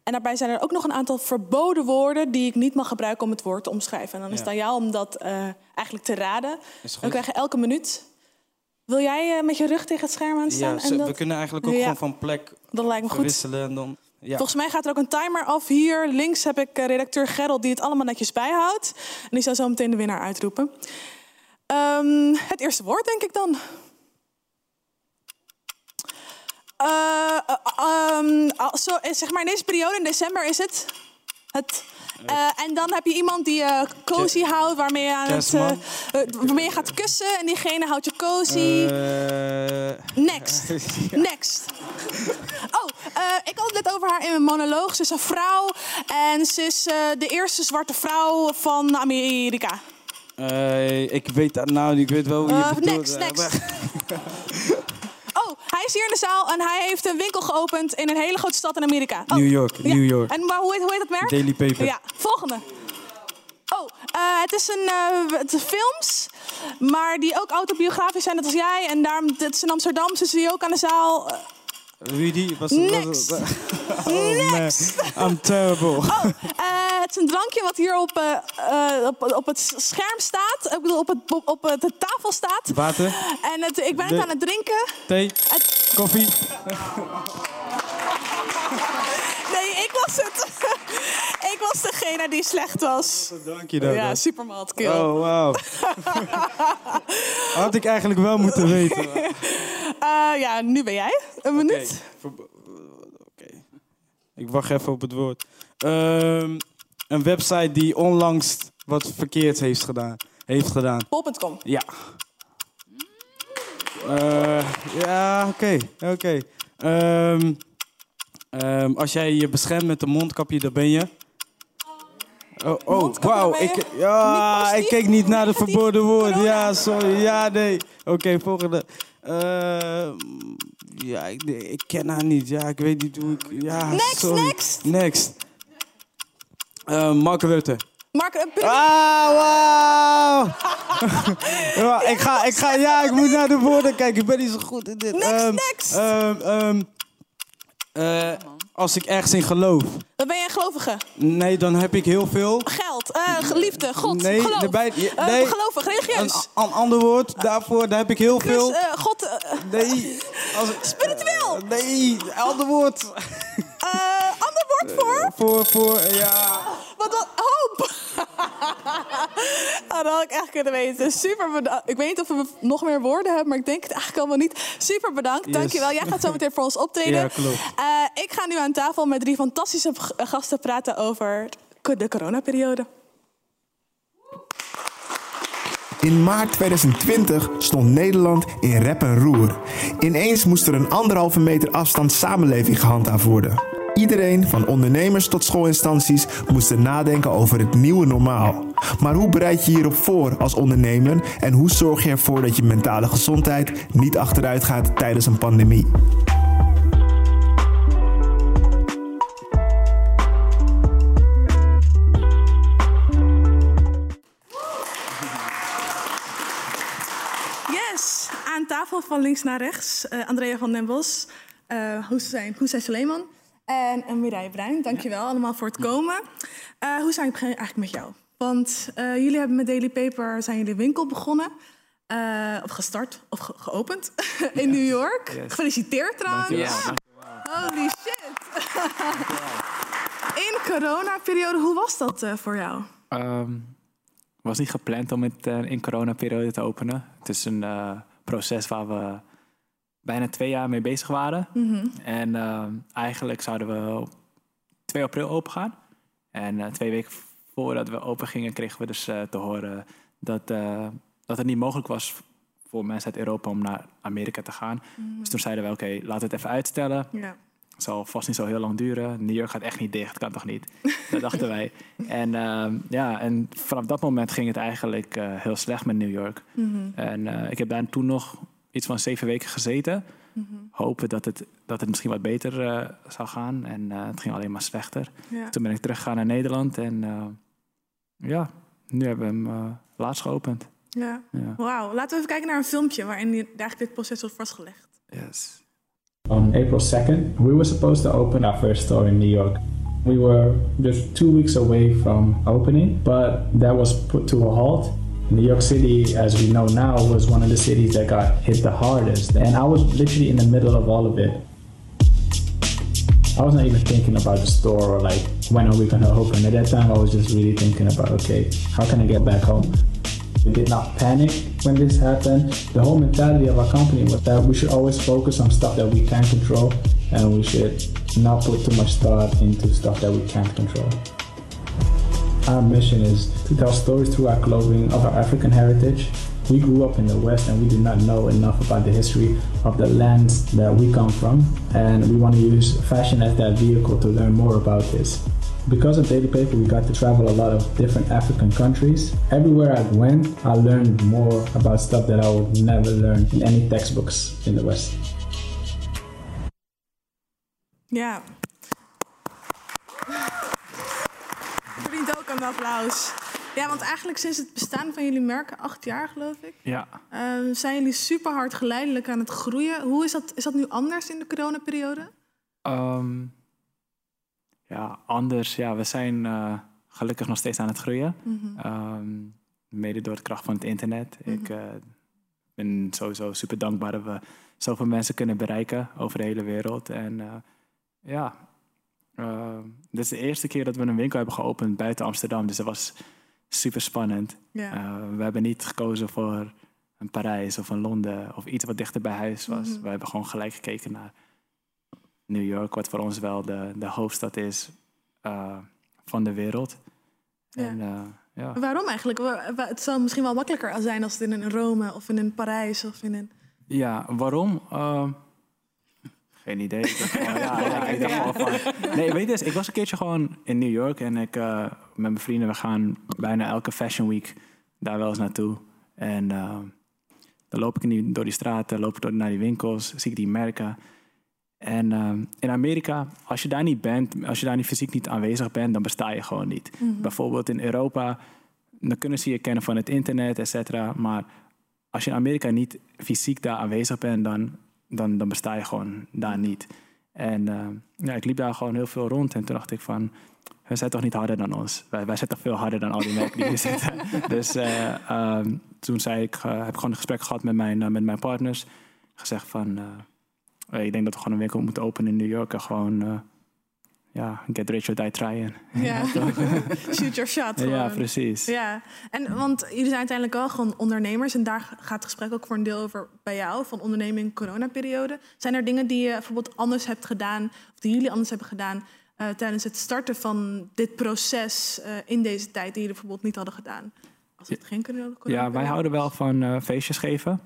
B: En daarbij zijn er ook nog een aantal verboden woorden... die ik niet mag gebruiken om het woord te omschrijven. En dan is het
K: Ja.
B: aan jou om dat eh, eigenlijk te raden.
K: Is goed.
B: Dan krijg je elke minuut... Wil jij eh, met je rug tegen het scherm aan staan?
K: Ja, zo-
B: dat...
K: we kunnen eigenlijk ook
B: Ja.
K: gewoon van plek
B: Dat lijkt me goed.
K: verwisselen. En dan,
B: Volgens mij gaat er ook een timer af. Hier links heb ik eh, redacteur Gerald die het allemaal netjes bijhoudt. En die zal zo meteen de winnaar uitroepen. Ehm, het eerste woord, denk ik dan. Zo, eh, zeg maar in deze periode, in december, is het. het eh, en dan heb je iemand die je cozy houdt, waarmee je, aan het, eh,
K: Kerstman.
B: eh, waarmee je gaat kussen. En diegene houdt je cozy.
K: Eh,
B: Next. [laughs] Next. Oh, eh, ik had het net over haar in mijn monoloog. Ze is een vrouw en ze is eh, de eerste zwarte vrouw van Amerika.
K: eh, ik weet dat nou, ik weet wel wie je
B: Eh,
K: bedoelt.
B: next,
K: Eh,
B: next. [laughs] hij is hier in de zaal en hij heeft een winkel geopend in een hele grote stad in Amerika. Oh,
K: New York,
B: ja.
K: New York.
B: En maar hoe heet, hoe heet dat merk?
K: Daily Paper.
B: Ja, volgende. Oh, eh, het is een eh, het is films, maar die ook autobiografisch zijn, net als jij. En daarom, het is in Amsterdam, ze is hier ook aan de zaal.
K: Rudy, was
B: Next.
K: Was, [laughs] oh man, I'm terrible.
B: Oh, eh, het is een drankje wat hier op, eh, eh, op, op het scherm staat. Ik bedoel, op, het, op, de tafel staat.
K: Water,
B: En het, ik ben het aan het drinken.
K: thee,
B: Het-
K: koffie.
B: nee, ik was het. Was degene die slecht was.
K: Dank je dan.
B: Ja, supermalt, kill.
K: Oh, wauw. [laughs] Had ik eigenlijk wel moeten weten. [laughs]
B: Eh, ja, nu ben jij. Een minuut.
K: Oké. Ik wacht even op het woord. Ehm, een website die onlangs wat verkeerd heeft gedaan. Heeft gedaan.
B: Pol.com.
K: Ja. Eh, ja, oké. oké. Ehm, ehm, als jij je beschermt met een mondkapje, dan ben je... Oh, oh wauw. Ik, ja, ik keek niet naar de verboden woorden. Ja, sorry. Ja, nee. Oké, volgende. Ehm, ja, ik, ik ken haar niet. Ja, ik weet niet hoe ik... Ja,
B: Next,
K: sorry.
B: next.
K: Next. Ehm, Mark Rutte.
B: Mark, eh, Pim-
K: Ah, wauw! [laughs] ja, ik, ga, ik ga, ja, ik moet naar de woorden kijken. Ik ben niet zo goed in dit.
B: Next,
K: Ehm,
B: next.
K: ehm, ehm, eh, als ik ergens in geloof.
B: dan ben je een gelovige.
K: Nee, dan heb ik heel veel.
B: Geld, eh, liefde, God,
K: Nee,
B: geloof.
K: ja,
B: Eh,
K: nee.
B: gelovig,
K: Een,
B: religieus.
K: een ander woord daarvoor, daar heb ik heel veel.
B: eh, God,
K: Nee. Als, [laughs]
B: spiritueel.
K: nee, ander woord.
B: Eh, woord voor?
K: Voor, voor, ja.
B: Wat? Hoop! [laughs] ah, dat had ik echt kunnen weten. Super bedankt. Ik weet niet of we nog meer woorden hebben, maar ik denk het eigenlijk allemaal niet. Super bedankt.
K: Yes.
B: Dankjewel. Jij gaat zo meteen voor ons optreden. [laughs]
K: Ja, klopt.
B: Eh, ik ga nu aan tafel met drie fantastische gasten praten over de coronaperiode.
A: In maart 2020 stond Nederland in rep en roer. Ineens moest er een anderhalve meter afstand samenleving gehandhaafd worden. Iedereen, van ondernemers tot schoolinstanties, moesten nadenken over het nieuwe normaal. Maar hoe bereid je hierop voor als ondernemer en hoe zorg je ervoor dat je mentale gezondheid niet achteruit gaat tijdens een pandemie?
B: Yes, aan tafel van links naar rechts. eh, Andrea van den Bos, uh, Hussein, Suleiman en uh, Mireille Bruin. Dankjewel allemaal voor het komen. Uh, Hussein, ik begin eigenlijk met jou. Want uh, jullie hebben met Daily Paper, zijn jullie winkel begonnen. Uh, of gestart, of ge geopend [laughs] in New York. Yes. Gefeliciteerd trouwens.
L: Dankjewel.
B: Holy shit. [laughs] in coronaperiode, hoe was dat uh, voor jou?
L: Um, was niet gepland om het uh, in coronaperiode te openen. Het is een uh, proces waar we bijna twee jaar mee bezig waren.
B: Mhm.
L: Mm -hmm. En uh, eigenlijk zouden we op 2 april open gaan. En twee weken voordat we open gingen, kregen we dus te horen dat, dat het niet mogelijk was voor mensen uit Europa om naar Amerika te gaan.
B: Mhm.
L: Mm. Dus toen zeiden we, oké, okay, laten we het even uitstellen.
B: Ja.
L: Het zal vast niet zo heel lang duren. New York gaat echt niet dicht, kan toch niet? Dat dachten wij. [laughs] En, uh, ja, en vanaf dat moment ging het eigenlijk uh, heel slecht met New York.
B: Mm -hmm.
L: En uh, ik heb daar toen nog iets van zeven weken gezeten.
B: Mm -hmm.
L: Hopen dat het, dat het misschien wat beter uh, zou gaan. En het ging alleen maar slechter.
B: Ja.
L: Toen ben ik teruggegaan naar Nederland. En ja, nu hebben we hem laatst geopend.
B: Ja,
L: ja.
B: wauw. Laten we even kijken naar een filmpje waarin eigenlijk dit proces wordt vastgelegd.
L: Yes.
M: On April 2nd, we were supposed to open our first store in New York. We were just two weeks away from opening, but that was put to a halt. New York City, as we know now, was one of the cities that got hit the hardest. And I was literally in the middle of all of it. I wasn't even thinking about the store or like, when are we going to open? At that time, I was just really thinking about, okay, how can I get back home? We did not panic when this happened. The whole mentality of our company was that we should always focus on stuff that we can control and we should not put too much thought into stuff that we can't control. Our mission is to tell stories through our clothing of our African heritage. We grew up in the West and we did not know enough about the history of the lands that we come from, and we want to use fashion as that vehicle to learn more about this. Because of Daily Paper, we got to travel a lot of different African countries. Everywhere I went, I learned more about stuff that I would never learn in any textbooks in the West.
B: Ook een applaus. Ja, want eigenlijk sinds het bestaan van jullie merk, acht jaar geloof ik,
L: Ja.
B: uh, zijn jullie super hard geleidelijk aan het groeien. Hoe is dat, is dat nu anders in de coronaperiode?
L: Um, ja, anders. Ja, we zijn uh, gelukkig nog steeds aan het groeien.
B: Mm -hmm.
L: um, mede door de kracht van het internet. Mm -hmm. Ik uh, ben sowieso super dankbaar dat we zoveel mensen kunnen bereiken over de hele wereld. En uh, dit is de eerste keer dat we een winkel hebben geopend buiten Amsterdam. Dus dat was super spannend.
B: Ja.
L: we hebben niet gekozen voor een Parijs of een Londen of iets wat dichter bij huis was.
B: Mhm.
L: We hebben gewoon gelijk gekeken naar New York, wat voor ons wel de, de hoofdstad is uh, van de wereld.
B: Ja.
L: En, ja.
B: Waarom eigenlijk? Het zou misschien wel makkelijker zijn als het in een Rome of in een Parijs of in een.
L: Ja, waarom? Geen idee. Ik dacht gewoon, [laughs] ja, ja, ik dacht gewoon van... Nee, weet je eens, ik was een keertje gewoon in New York en ik uh, met mijn vrienden, we gaan bijna elke Fashion Week daar wel eens naartoe. En uh, dan loop ik nu door die straten, loop ik door, naar die winkels, zie ik die merken. En uh, in Amerika, als je daar niet bent, als je daar niet fysiek niet aanwezig bent, dan besta je gewoon niet.
B: Mhm.
L: Mm -hmm. Bijvoorbeeld in Europa, dan kunnen ze je kennen van het internet, et cetera. Maar als je in Amerika niet fysiek daar aanwezig bent, dan, dan, dan besta je gewoon daar niet. En uh, ja, ik liep daar gewoon heel veel rond en toen dacht ik van, we zijn toch niet harder dan ons. Wij, wij zijn toch veel harder dan al die merken die hier [laughs] zitten. Dus uh, um, toen zei ik, uh, heb ik gewoon een gesprek gehad met mijn, met mijn partners. Gezegd van, ik denk dat we gewoon een winkel moeten openen in New York. En gewoon, ja, get rich or die trying.
B: Ja, [laughs] [laughs] shoot your shot. Gewoon.
L: Ja, precies.
B: Ja, en want jullie zijn uiteindelijk wel gewoon ondernemers. En daar gaat het gesprek ook voor een deel over bij jou, van onderneming coronaperiode. Zijn er dingen die je bijvoorbeeld anders hebt gedaan, of die jullie anders hebben gedaan... Uh, tijdens het starten van dit proces uh, in deze tijd die jullie bijvoorbeeld niet hadden gedaan? Als het geen corona
L: Ja, wij houden wel van uh, feestjes geven.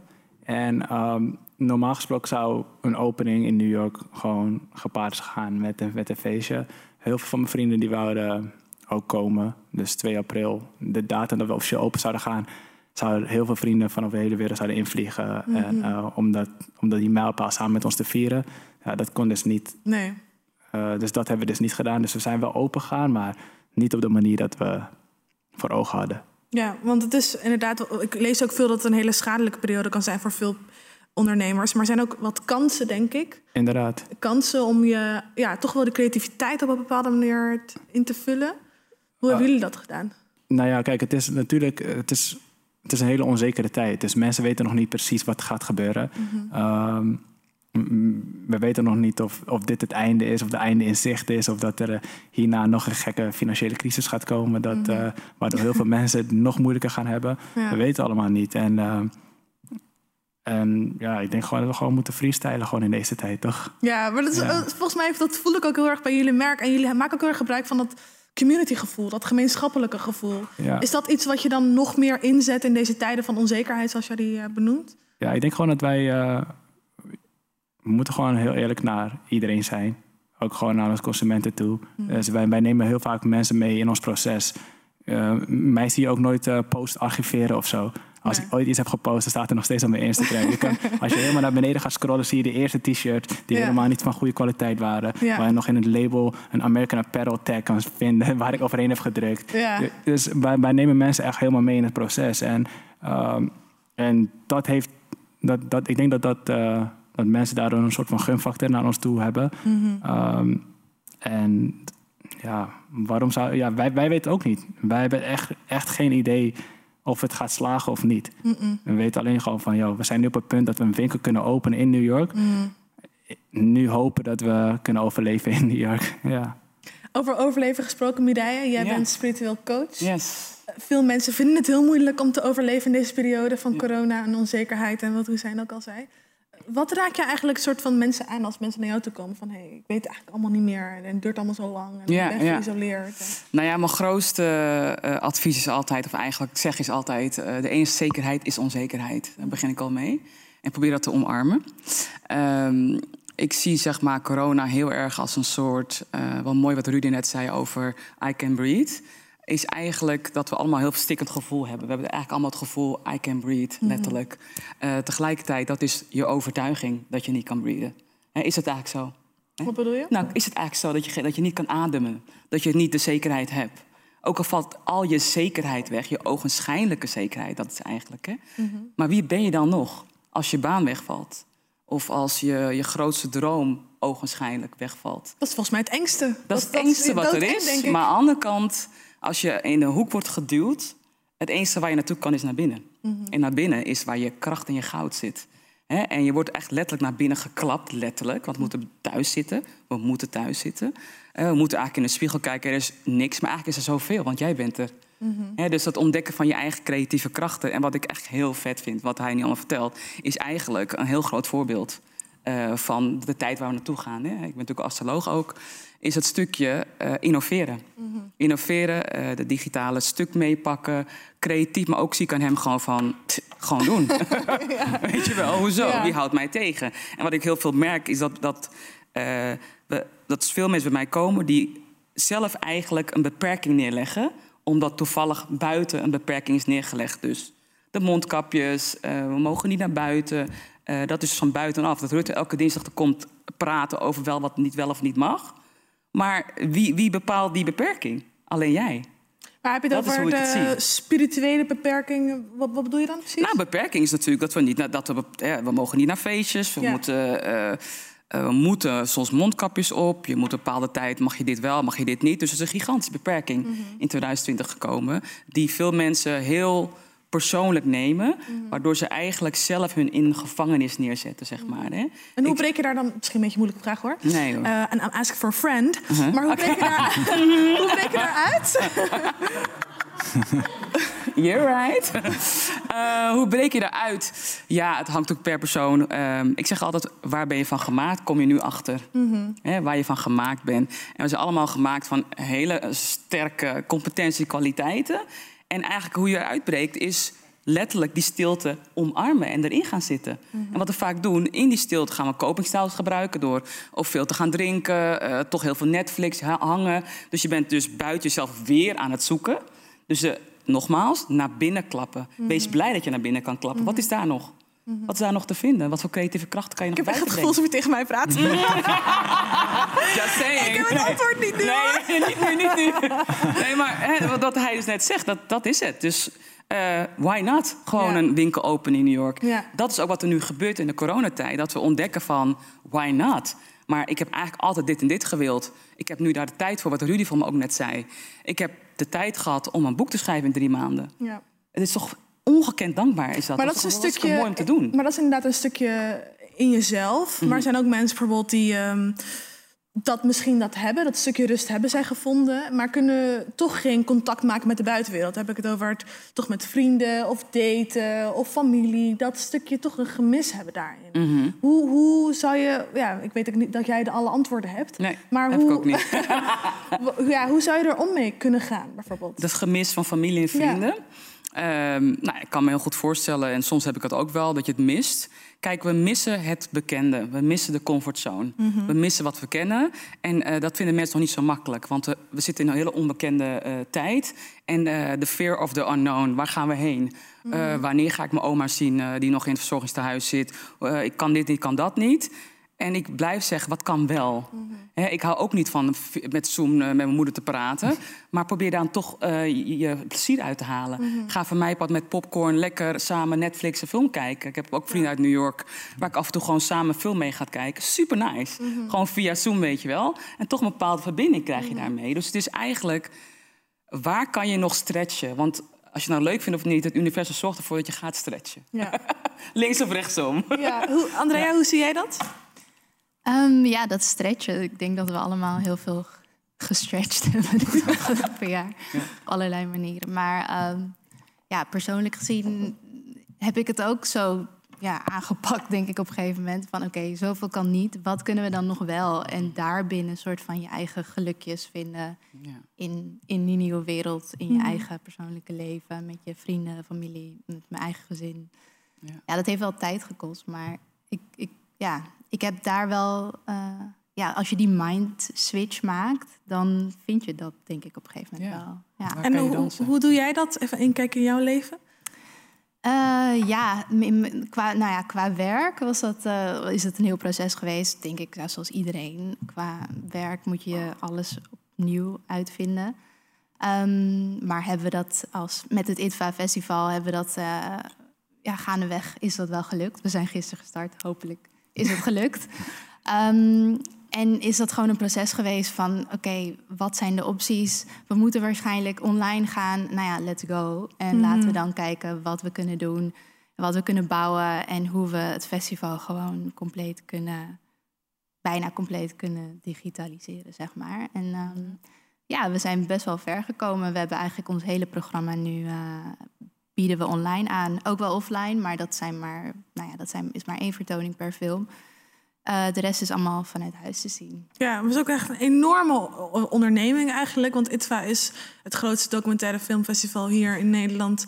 L: En um, normaal gesproken zou een opening in New York gewoon gepaard gaan met een, met een feestje. Heel veel van mijn vrienden die wouden ook komen. Dus 2 april, de datum dat we officieel open zouden gaan, zouden heel veel vrienden van over de hele wereld zouden invliegen.
B: Mhm.
L: en, eh, om, dat, om dat die mijlpaal samen met ons te vieren. Ja, dat kon dus niet.
B: Nee.
L: Eh, dus dat hebben we dus niet gedaan. Dus we zijn wel open gegaan, maar niet op de manier dat we voor ogen hadden.
B: Ja, want het is inderdaad, ik lees ook veel dat het een hele schadelijke periode kan zijn voor veel ondernemers. Maar zijn ook wat kansen, denk ik.
L: Inderdaad.
B: Kansen om je, ja, toch wel de creativiteit op een bepaalde manier in te vullen. Hoe hebben jullie dat gedaan?
L: Nou ja, kijk, het is natuurlijk het is, het is een hele onzekere tijd. Dus mensen weten nog niet precies wat gaat gebeuren. Ehm, m- we weten nog niet of, of dit het einde is, of de einde in zicht is, of dat er eh, hierna nog een gekke financiële crisis gaat komen, dat,
B: Mhm.
L: eh, waardoor heel veel [laughs] mensen het nog moeilijker gaan hebben.
B: Ja.
L: We weten allemaal niet. En, ehm, en ja, ik denk gewoon dat we gewoon moeten freestylen gewoon in deze tijd, toch?
B: Ja, maar dat is,
L: Ja.
B: eh, volgens mij dat voel ik ook heel erg bij jullie merk. En jullie maken ook heel erg gebruik van dat community gevoel, dat gemeenschappelijke gevoel.
L: Ja.
B: Is dat iets wat je dan nog meer inzet in deze tijden van onzekerheid, zoals jij die eh, benoemt?
L: Ja, ik denk gewoon dat wij. eh, we moeten gewoon heel eerlijk naar iedereen zijn. Ook gewoon naar onze consumenten toe.
B: Mhm.
L: Dus wij, wij nemen heel vaak mensen mee in ons proces. Eh, mij zie je ook nooit eh, post archiveren of zo. Als ik ooit iets heb gepost, dan staat er nog steeds op mijn Instagram. Je kan, [laughs] als je helemaal naar beneden gaat scrollen, zie je de eerste t-shirt die
B: Ja.
L: helemaal niet van goede kwaliteit waren.
B: Ja.
L: Waar je nog in het label een American Apparel tag kan vinden, [laughs] waar ik overheen heb gedrukt.
B: Ja.
L: Dus wij, wij nemen mensen echt helemaal mee in het proces. En, ehm, en dat heeft, dat, dat, ik denk dat, dat, eh, dat mensen daardoor een soort van gunfactor naar ons toe hebben.
B: Mhm.
L: Ehm, en ja, waarom zou. Ja, wij, wij weten ook niet. Wij hebben echt, echt geen idee of het gaat slagen of niet. We weten alleen gewoon van, joh, we zijn nu op het punt dat we een winkel kunnen openen in New York.
B: Mm.
L: Nu hopen dat we kunnen overleven in New York. [laughs] Ja.
B: Over overleven gesproken, Mireille, jij bent spiritueel coach.
N: Yes.
B: Veel mensen vinden het heel moeilijk om te overleven in deze periode van corona en onzekerheid en wat Hussein ook al zei. Wat raak je eigenlijk soort van mensen aan als mensen naar jou toe komen van hey, ik weet het eigenlijk allemaal niet meer en het duurt allemaal zo lang en
N: Ja,
B: ik ben
N: ja.
B: geïsoleerd. En-
N: Nou ja, mijn grootste eh, advies is altijd, of eigenlijk zeg is altijd... eh, de enige zekerheid is onzekerheid. Daar begin ik al mee. En probeer dat te omarmen. Ehm, ik zie zeg maar corona heel erg als een soort... eh wel mooi wat Rudy net zei over I can breathe... is eigenlijk dat we allemaal een heel verstikkend gevoel hebben. We hebben eigenlijk allemaal het gevoel I can breathe,
B: Mhm.
N: letterlijk. Eh, tegelijkertijd, dat is je overtuiging dat je niet kan breathen. Hè, is het eigenlijk zo?
B: Wat bedoel je?
N: Nou, is het eigenlijk zo dat je, dat je niet kan ademen? Dat je niet de zekerheid hebt? Ook al valt al je zekerheid weg, je ogenschijnlijke zekerheid, dat is eigenlijk. Hè?
B: Mhm.
N: Maar wie ben je dan nog als je baan wegvalt? Of als je, je grootste droom ogenschijnlijk wegvalt?
B: Dat is volgens mij het engste.
N: Dat is het engste wat er is. Maar aan de andere kant, als je in de hoek wordt geduwd... het enige waar je naartoe kan is naar binnen.
B: Mhm.
N: En naar binnen is waar je kracht en je goud zit. En je wordt echt letterlijk naar binnen geklapt, letterlijk. Want we moeten thuis zitten. We moeten thuis zitten. Eh, we moeten eigenlijk in de spiegel kijken. Er is niks, maar eigenlijk is er zoveel, want jij bent er.
B: Mhm.
N: Dus dat ontdekken van je eigen creatieve krachten. En wat ik echt heel vet vind, wat hij nu allemaal vertelt... is eigenlijk een heel groot voorbeeld eh, van de tijd waar we naartoe gaan. Hè. Ik ben natuurlijk astroloog ook. Is het stukje eh, innoveren.
B: Mhm.
N: Innoveren, eh, de digitale stuk meepakken. Creatief, maar ook zie ik aan hem gewoon van... tch, gewoon doen. [laughs] [laughs] Weet je wel, hoezo?
B: Ja.
N: Wie houdt mij tegen? En wat ik heel veel merk is dat, dat, eh, we, dat veel mensen bij mij komen... die zelf eigenlijk een beperking neerleggen... omdat toevallig buiten een beperking is neergelegd. Dus de mondkapjes, we mogen niet naar buiten. Dat is van buitenaf. Dat Rutte elke dinsdag er komt praten over wel wat niet wel of niet mag. Maar wie, wie bepaalt die beperking? Alleen jij.
B: Maar heb je het
N: Dat
B: over
N: het
B: de spirituele beperking? Wat, wat bedoel je dan precies?
N: Nou, beperking is natuurlijk dat we niet naar- dat we, we mogen niet naar feestjes. We
B: Ja.
N: moeten. eh, eh, we moeten soms mondkapjes op. Je moet een bepaalde tijd, mag je dit wel, mag je dit niet. Dus het is een gigantische beperking
B: Mhm.
N: in 2020 gekomen. Die veel mensen heel persoonlijk nemen.
B: Mhm.
N: Waardoor ze eigenlijk zelf hun in gevangenis neerzetten, zeg maar. Hè?
B: En hoe breek je daar dan, misschien een beetje een moeilijke vraag hoor.
N: Nee, hoor.
B: I'm asking for a friend.
N: Uh-huh.
B: Maar hoe breek, je daar, [laughs] [laughs] hoe breek je daaruit? [laughs]
N: You're right. Eh, hoe breek je daaruit? Ja, het hangt ook per persoon. Ehm, ik zeg altijd, waar ben je van gemaakt? Kom je nu achter.
B: Mhm.
N: Hè, waar je van gemaakt bent. En we zijn allemaal gemaakt van hele sterke competentie, kwaliteiten. En eigenlijk hoe je eruit breekt is letterlijk die stilte omarmen en erin gaan zitten.
B: Mhm.
N: En wat we vaak doen, in die stilte gaan we copingstyles gebruiken... door of veel te gaan drinken, eh, toch heel veel Netflix ha- hangen. Dus je bent dus buiten jezelf weer aan het zoeken. Dus eh, nogmaals, naar binnen klappen.
B: Mhm.
N: Wees blij dat je naar binnen kan klappen. Wat is daar nog?
B: Mhm.
N: Wat is daar nog te vinden? Wat voor creatieve krachten kan je
B: Ik
N: nog
B: heb echt het gevoel alsof je tegen mij praat. [laughs]
N: Just saying.
B: Ik heb het antwoord niet nu.
N: Nee, niet nu, niet nu. Nee, maar hè, wat- hij dus net zegt, dat, dat is het. Dus eh, why not? Gewoon
B: Ja.
N: een winkel openen in New York.
B: Ja.
N: Dat is ook wat er nu gebeurt in de coronatijd. Dat we ontdekken van, why not? Maar ik heb eigenlijk altijd dit en dit gewild. Ik heb nu daar de tijd voor, wat Rudy van me ook net zei. Ik heb de tijd gehad om een boek te schrijven in drie maanden.
B: Ja.
N: Het is toch ongekend dankbaar, is dat?
B: Maar
N: Dat
B: dat is een stukje.
N: mooi om te doen.
B: Maar dat is inderdaad een stukje in jezelf.
N: Mhm.
B: Maar er zijn ook mensen bijvoorbeeld die ehm, dat misschien dat hebben, dat stukje rust hebben zij gevonden, maar kunnen toch geen contact maken met de buitenwereld. Heb ik het over het toch met vrienden of daten of familie. Dat stukje toch een gemis hebben daarin.
N: Mhm.
B: Hoe, hoe zou je, ja, ik weet ook niet dat jij de alle antwoorden hebt.
N: Nee,
B: maar
N: heb
B: hoe,
N: ik ook niet. [laughs]
B: ja, hoe zou je er om mee kunnen gaan, bijvoorbeeld?
N: Dat gemis van familie en vrienden. Nou, ik kan me heel goed voorstellen, en soms heb ik het ook wel, dat je het mist. Kijk, we missen het bekende. We missen de comfortzone.
B: Mhm.
N: We missen wat we kennen. En eh, dat vinden mensen nog niet zo makkelijk. Want we, we zitten in een hele onbekende eh, tijd. En eh, de fear of the unknown. Waar gaan we heen? Eh,
B: Mhm.
N: wanneer ga ik mijn oma zien eh, die nog in het verzorgingstehuis zit? Eh, ik kan dit niet, ik kan dat niet. En ik blijf zeggen, wat kan wel? Hè, ik hou ook niet van met Zoom eh, met mijn moeder te praten. [laughs] Maar probeer dan toch eh, je, je plezier uit te halen.
B: Mhm.
N: Ga van mij pad met popcorn lekker samen Netflix een film kijken. Ik heb ook vrienden uit New York... waar ik af en toe gewoon samen een film mee ga kijken. Super nice.
B: Mhm.
N: Gewoon via Zoom, weet je wel. En toch een bepaalde verbinding krijg je daarmee. Dus het is eigenlijk... waar kan je nog stretchen? Want als je het nou leuk vindt of niet... het universum zorgt ervoor dat je gaat stretchen.
B: Ja. [laughs]
N: Links of rechtsom.
B: Ja, hoe, Andrea, hoe zie jij dat?
I: Ehm, ja, dat stretchen. Ik denk dat we allemaal heel veel gestretched [laughs] hebben dit afgelopen jaar. Op allerlei manieren. Maar ehm, ja, persoonlijk gezien heb ik het ook zo ja, aangepakt, denk ik, op een gegeven moment. Van oké, zoveel kan niet. Wat kunnen we dan nog wel? En daarbinnen een soort van je eigen gelukjes vinden. In, in die nieuwe wereld, in je
B: Mhm.
I: eigen persoonlijke leven. Met je vrienden, familie, met mijn eigen gezin.
N: Ja.
I: Ja, dat heeft wel tijd gekost. Maar ik, ik, ja, ik heb daar wel... eh, ja, als je die mind switch maakt, dan vind je dat denk ik op een gegeven moment wel. Ja.
B: En hoe, hoe doe jij dat? Even inkijken in jouw leven.
I: Eh, ja, qua, nou ja, qua werk was dat, eh, is het een heel proces geweest, denk ik, ja, zoals iedereen. Qua werk moet je alles opnieuw uitvinden. Ehm, maar hebben we dat als met het ITVA Festival hebben we dat eh, ja, gaandeweg is dat wel gelukt. We zijn gisteren gestart, hopelijk is het gelukt. [laughs] Ehm, en is dat gewoon een proces geweest van, oké, wat zijn de opties? We moeten waarschijnlijk online gaan. Nou ja, let's go. En
B: Mhm.
I: laten we dan kijken wat we kunnen doen, wat we kunnen bouwen en hoe we het festival gewoon compleet kunnen, bijna compleet kunnen digitaliseren, zeg maar. En ehm, ja, we zijn best wel ver gekomen. We hebben eigenlijk ons hele programma nu eh, bieden we online aan. Ook wel offline, maar dat, zijn maar, nou ja, dat zijn, is maar één vertoning per film. Eh, de rest is allemaal vanuit huis te zien.
B: Ja, het is ook echt een enorme onderneming eigenlijk. Want ITVA is het grootste documentaire filmfestival hier in Nederland.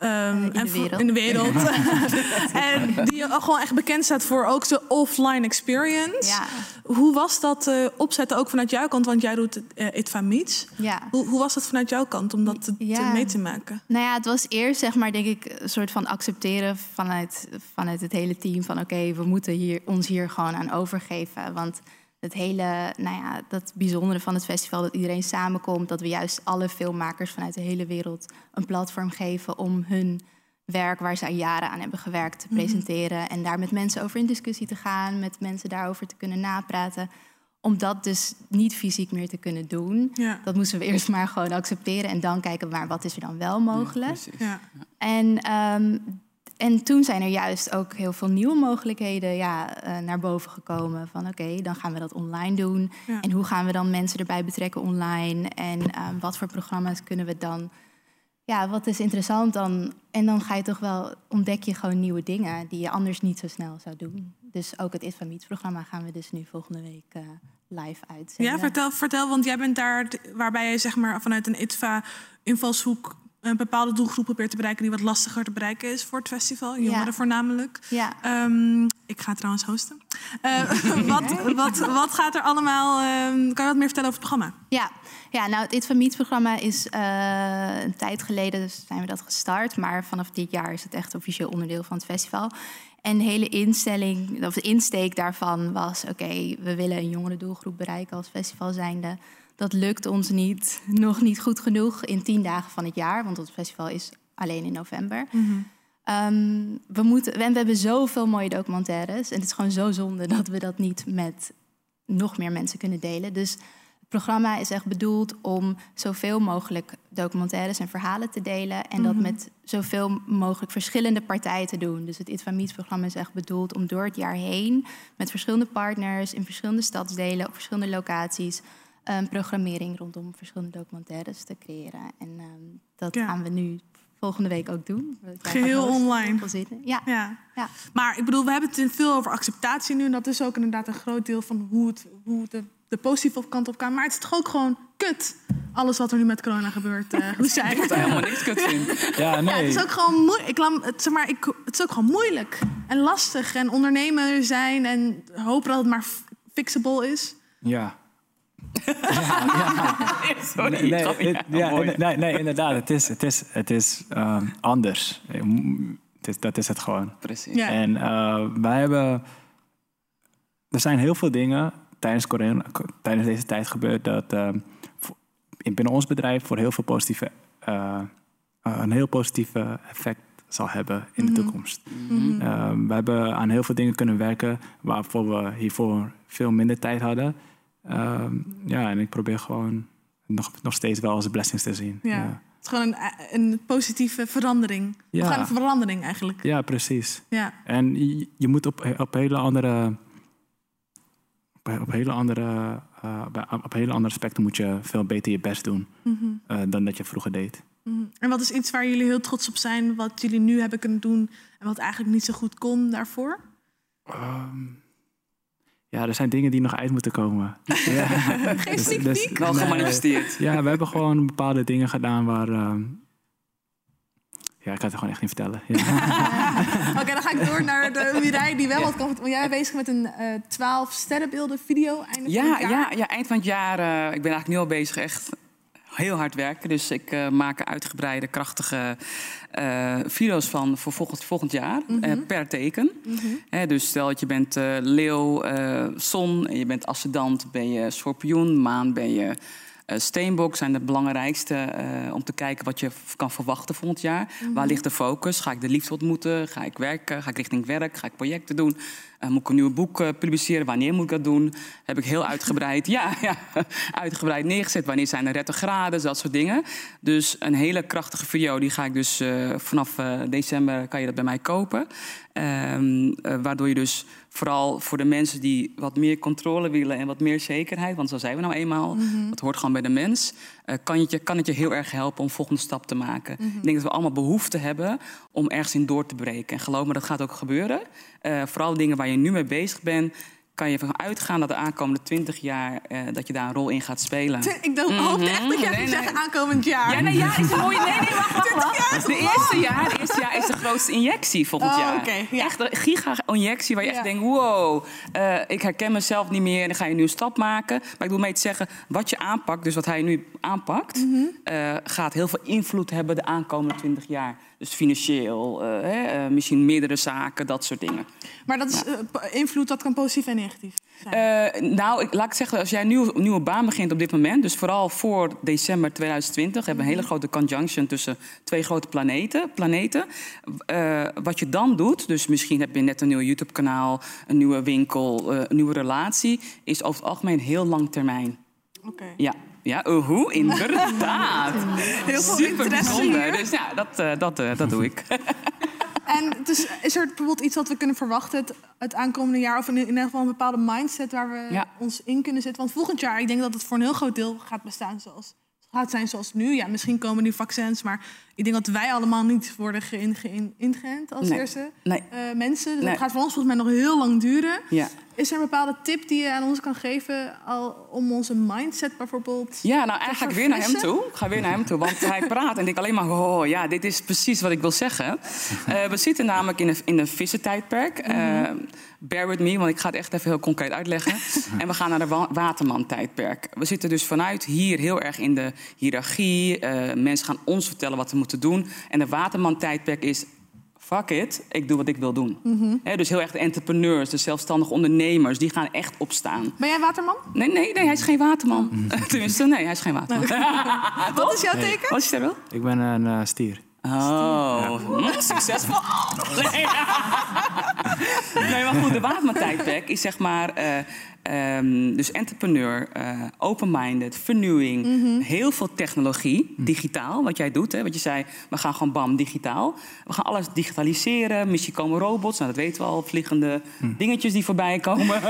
B: Ehm,
I: in de wereld.
B: In de wereld. [laughs] en die gewoon echt bekend staat voor ook zijn offline experience.
I: Ja.
B: Hoe was dat eh, opzetten ook vanuit jouw kant? Want jij doet eh ITVA Meets.
I: Ja.
B: Hoe, hoe was dat vanuit jouw kant om dat te, mee te maken?
I: Nou ja, het was eerst zeg maar denk ik een soort van accepteren vanuit, vanuit het hele team van oké, we moeten hier, ons hier gewoon aan overgeven. Want het hele, nou ja, dat bijzondere van het festival, dat iedereen samenkomt, dat we juist alle filmmakers vanuit de hele wereld een platform geven om hun werk waar ze al jaren aan hebben gewerkt te
B: Mhm.
I: presenteren en daar met mensen over in discussie te gaan, met mensen daarover te kunnen napraten. Om dat dus niet fysiek meer te kunnen doen,
B: Ja.
I: dat moesten we eerst maar gewoon accepteren en dan kijken, maar wat is er dan wel mogelijk?
B: Ja.
I: En, ehm, en toen zijn er juist ook heel veel nieuwe mogelijkheden ja, eh, naar boven gekomen. Van oké, dan gaan we dat online doen.
B: Ja.
I: En hoe gaan we dan mensen erbij betrekken online? En ehm, wat voor programma's kunnen we dan... Ja, wat is interessant dan? En dan ga je toch wel, ontdek je gewoon nieuwe dingen... die je anders niet zo snel zou doen. Dus ook het ITVA Meets programma gaan we dus nu volgende week eh, live uitzenden.
B: Ja, vertel, vertel, want jij bent daar waarbij je zeg maar vanuit een ITVA invalshoek een bepaalde doelgroep probeert te bereiken die wat lastiger te bereiken is voor het festival. Jongeren
I: Ja.
B: voornamelijk.
I: Ja.
B: Ehm, ik ga trouwens hosten. Eh, [laughs] wat, wat, wat gaat er allemaal... ehm, kan je wat meer vertellen over het programma?
I: Ja, ja nou, het It Van Meets programma is eh, een tijd geleden dus zijn we dat gestart. Maar vanaf dit jaar is het echt officieel onderdeel van het festival. En de hele instelling, of de insteek daarvan was... oké, we willen een jongere doelgroep bereiken als festival zijnde. Dat lukt ons niet, nog niet goed genoeg in tien dagen van het jaar. Want het festival is alleen in november. Ehm, we, moeten, en we hebben zoveel mooie documentaires. En het is gewoon zo zonde dat we dat niet met nog meer mensen kunnen delen. Dus het programma is echt bedoeld om zoveel mogelijk documentaires en verhalen te delen. En dat
O: Mhm.
I: met zoveel mogelijk verschillende partijen te doen. Dus het It Van Meets programma is echt bedoeld om door het jaar heen... met verschillende partners in verschillende stadsdelen... op verschillende locaties... een programmering rondom verschillende documentaires te creëren. En ehm, dat
B: Ja.
I: gaan we nu volgende week ook doen.
B: Geheel online.
I: Ja.
B: Ja.
I: Ja.
B: Maar ik bedoel, we hebben het veel over acceptatie nu. En dat is ook inderdaad een groot deel van hoe, het, hoe de, de positieve kant op kan. Maar het is toch ook gewoon kut. Alles wat er nu met corona gebeurt. eh hoe zei [laughs]
N: Ik helemaal niks kut vind.
L: Ja,
B: Ja,
L: nee.
B: het is ook gewoon moeilijk. Ik, het, zeg maar, ik, het is ook gewoon moeilijk en lastig. En ondernemer zijn en hopen dat het maar fixable is.
L: Ja. [laughs]
N: Sorry,
L: nee, nee,
N: grapje.
L: het- ja,
N: mooi.
L: nee, nee, nee, inderdaad. Het is, het is, het is ehm, anders. M- Het is, dat is het gewoon.
N: Precies.
B: Ja.
L: En eh, wij hebben... Er zijn heel veel dingen tijdens, corona, tijdens deze tijd gebeurd... dat ehm, in- binnen ons bedrijf voor heel veel positieve... eh, eh, een heel positief eh, effect zal hebben in de
O: Mhm.
L: toekomst.
O: Mhm.
L: Ehm, we hebben aan heel veel dingen kunnen werken... waarvoor we hiervoor veel minder tijd hadden. Ehm, ja, en ik probeer gewoon nog, nog steeds wel als blessings te zien.
B: Ja.
L: ja.
B: Het is gewoon een, een positieve verandering.
L: Ja.
B: Gaan een verandering eigenlijk.
L: Ja, precies.
B: Ja.
L: En je, je moet op, op hele andere. Op, op hele andere. eh, op hele andere aspecten moet je veel beter je best doen.
B: Mhm.
L: eh, dan dat je vroeger deed.
B: Mhm. En wat is iets waar jullie heel trots op zijn, wat jullie nu hebben kunnen doen en wat eigenlijk niet zo goed kon daarvoor?
L: Ehm, ja, er zijn dingen die nog uit moeten komen. [laughs] ja.
B: Geen sneak peek?
N: Wel
L: nee.
N: gemanifesteerd.
L: Ja, we hebben gewoon bepaalde dingen gedaan waar. ehm, ja, ik kan het gewoon echt niet vertellen. Ja. [laughs]
B: Oké, dan ga ik door naar de Mirai die wel wat kan. Want jij bent bezig met een eh 12 sterrenbeelden video einde van
N: Ja,
B: het jaar.
N: ja, ja, eind van het jaar. eh, ik ben eigenlijk nu al bezig echt heel hard werken. Dus ik eh, maak uitgebreide, krachtige eh, video's van voor volgend, volgend jaar.
B: Mhm.
N: eh, per teken. Hè, dus stel dat je bent leeuw, zon, en je bent ascendant, ben je schorpioen, maan ben je steenbok. Zijn de belangrijkste om te kijken wat je kan verwachten volgend jaar.
O: Mhm.
N: Waar ligt de focus? Ga ik de liefde ontmoeten? Ga ik werken? Ga ik richting werk? Ga ik projecten doen? Eh, moet ik een nieuw boek eh, publiceren? Wanneer moet ik dat doen? Heb ik heel uitgebreid, [laughs] ja, ja, uitgebreid neergezet. Wanneer zijn er retrogrades? Dat soort dingen. Dus een hele krachtige video, die ga ik dus eh, vanaf december kan je dat bij mij kopen. Ehm, eh, waardoor je dus vooral voor de mensen die wat meer controle willen en wat meer zekerheid, want zo zijn we nou eenmaal,
O: Mhm.
N: dat hoort gewoon bij de mens, kan, het je, kan het je heel erg helpen om volgende stap te maken.
O: Mhm.
N: Ik denk dat we allemaal behoefte hebben om ergens in door te breken. En geloof me, dat gaat ook gebeuren. Eh, vooral dingen waar je nu mee bezig bent, kan je ervan uitgaan dat de aankomende 20 jaar eh, dat je daar een rol in gaat spelen.
B: Ik dacht, hoopte echt dat jij
N: Mhm. Nee, nee.
B: zeggen aankomend jaar.
N: Ja, nee, ja, is een mooie. Nee, nee, wacht, wacht,
B: 20 jaar
N: wacht.
B: is
N: De eerste jaar, de eerste jaar is de grootste injectie volgend
B: Oh,
N: jaar. Echt een giga-injectie waar je
B: Ja.
N: echt denkt: wow, eh, ik herken mezelf niet meer. En dan ga je een nieuwe stap maken. Maar ik bedoel mee te zeggen, wat je aanpakt, dus wat hij nu aanpakt,
B: Mhm.
N: eh, gaat heel veel invloed hebben de aankomende 20 jaar. Dus financieel, eh, hè, eh, misschien meerdere zaken, dat soort dingen.
B: Maar dat is eh, invloed, dat kan positief en negatief.
N: Eh, nou, ik, laat ik zeggen, als jij een nieuwe, nieuwe baan begint op dit moment, dus vooral voor december 2020, hebben we een hele grote conjunction tussen twee grote planeten. planeten. Wat je dan doet, dus misschien heb je net een nieuw YouTube-kanaal, een nieuwe winkel, een nieuwe relatie, is over het algemeen heel lang termijn.
B: Oké.
N: Ja. Ja, hoe? Inderdaad. [laughs]
B: Heel veel
N: Super bijzonder. Dus ja, dat, eh, dat, eh, dat doe ik. [laughs]
B: En dus is er bijvoorbeeld iets wat we kunnen verwachten het, het aankomende jaar? Of in, in ieder geval een bepaalde mindset waar we
N: Ja.
B: ons in kunnen zetten? Want volgend jaar, ik denk dat het voor een heel groot deel gaat bestaan zoals gaat zijn zoals nu. Ja, misschien komen nu vaccins, maar ik denk dat wij allemaal niet worden geïn- geïn- ingeënt als
N: Nee.
B: eerste
N: Nee.
B: eh, mensen. Dus
N: Nee.
B: dat gaat voor ons volgens mij nog heel lang duren.
N: Ja.
B: Is er een bepaalde tip die je aan ons kan geven al om onze mindset bijvoorbeeld
N: Ja, nou eigenlijk weer naar hem toe. Ik ga weer naar hem toe, want hij [laughs] praat en ik denk alleen maar... oh ja, dit is precies wat ik wil zeggen. Eh, we zitten namelijk in een, in een vissentijdperk. Eh, bear with me, want ik ga het echt even heel concreet uitleggen. [laughs] en we gaan naar de wa- waterman-tijdperk. We zitten dus vanuit hier heel erg in de hiërarchie. Eh, mensen gaan ons vertellen wat we moeten doen. En de waterman-tijdperk is... Fuck it, ik doe wat ik wil doen.
B: Mhm.
N: Hè, dus heel erg de entrepreneurs, de zelfstandige ondernemers... die gaan echt opstaan.
B: Ben jij waterman?
N: Nee, nee, nee, hij is geen waterman. [laughs] Tenminste, nee, hij is geen waterman. [laughs]
B: Wat is jouw
L: Nee.
B: teken?
N: Wat is er wel?
L: Ik ben een eh, stier.
N: Oh, mm, succesvol. Nee. [laughs] nee, maar goed, de Waterman-tijdperk is zeg maar... eh, ehm, dus entrepreneur, eh, open-minded, vernieuwing,
B: Mhm.
N: heel veel technologie, digitaal, wat jij doet. Hè, wat je zei, we gaan gewoon bam, digitaal. We gaan alles digitaliseren, misschien komen robots, nou, dat weten we al, vliegende dingetjes die voorbij komen.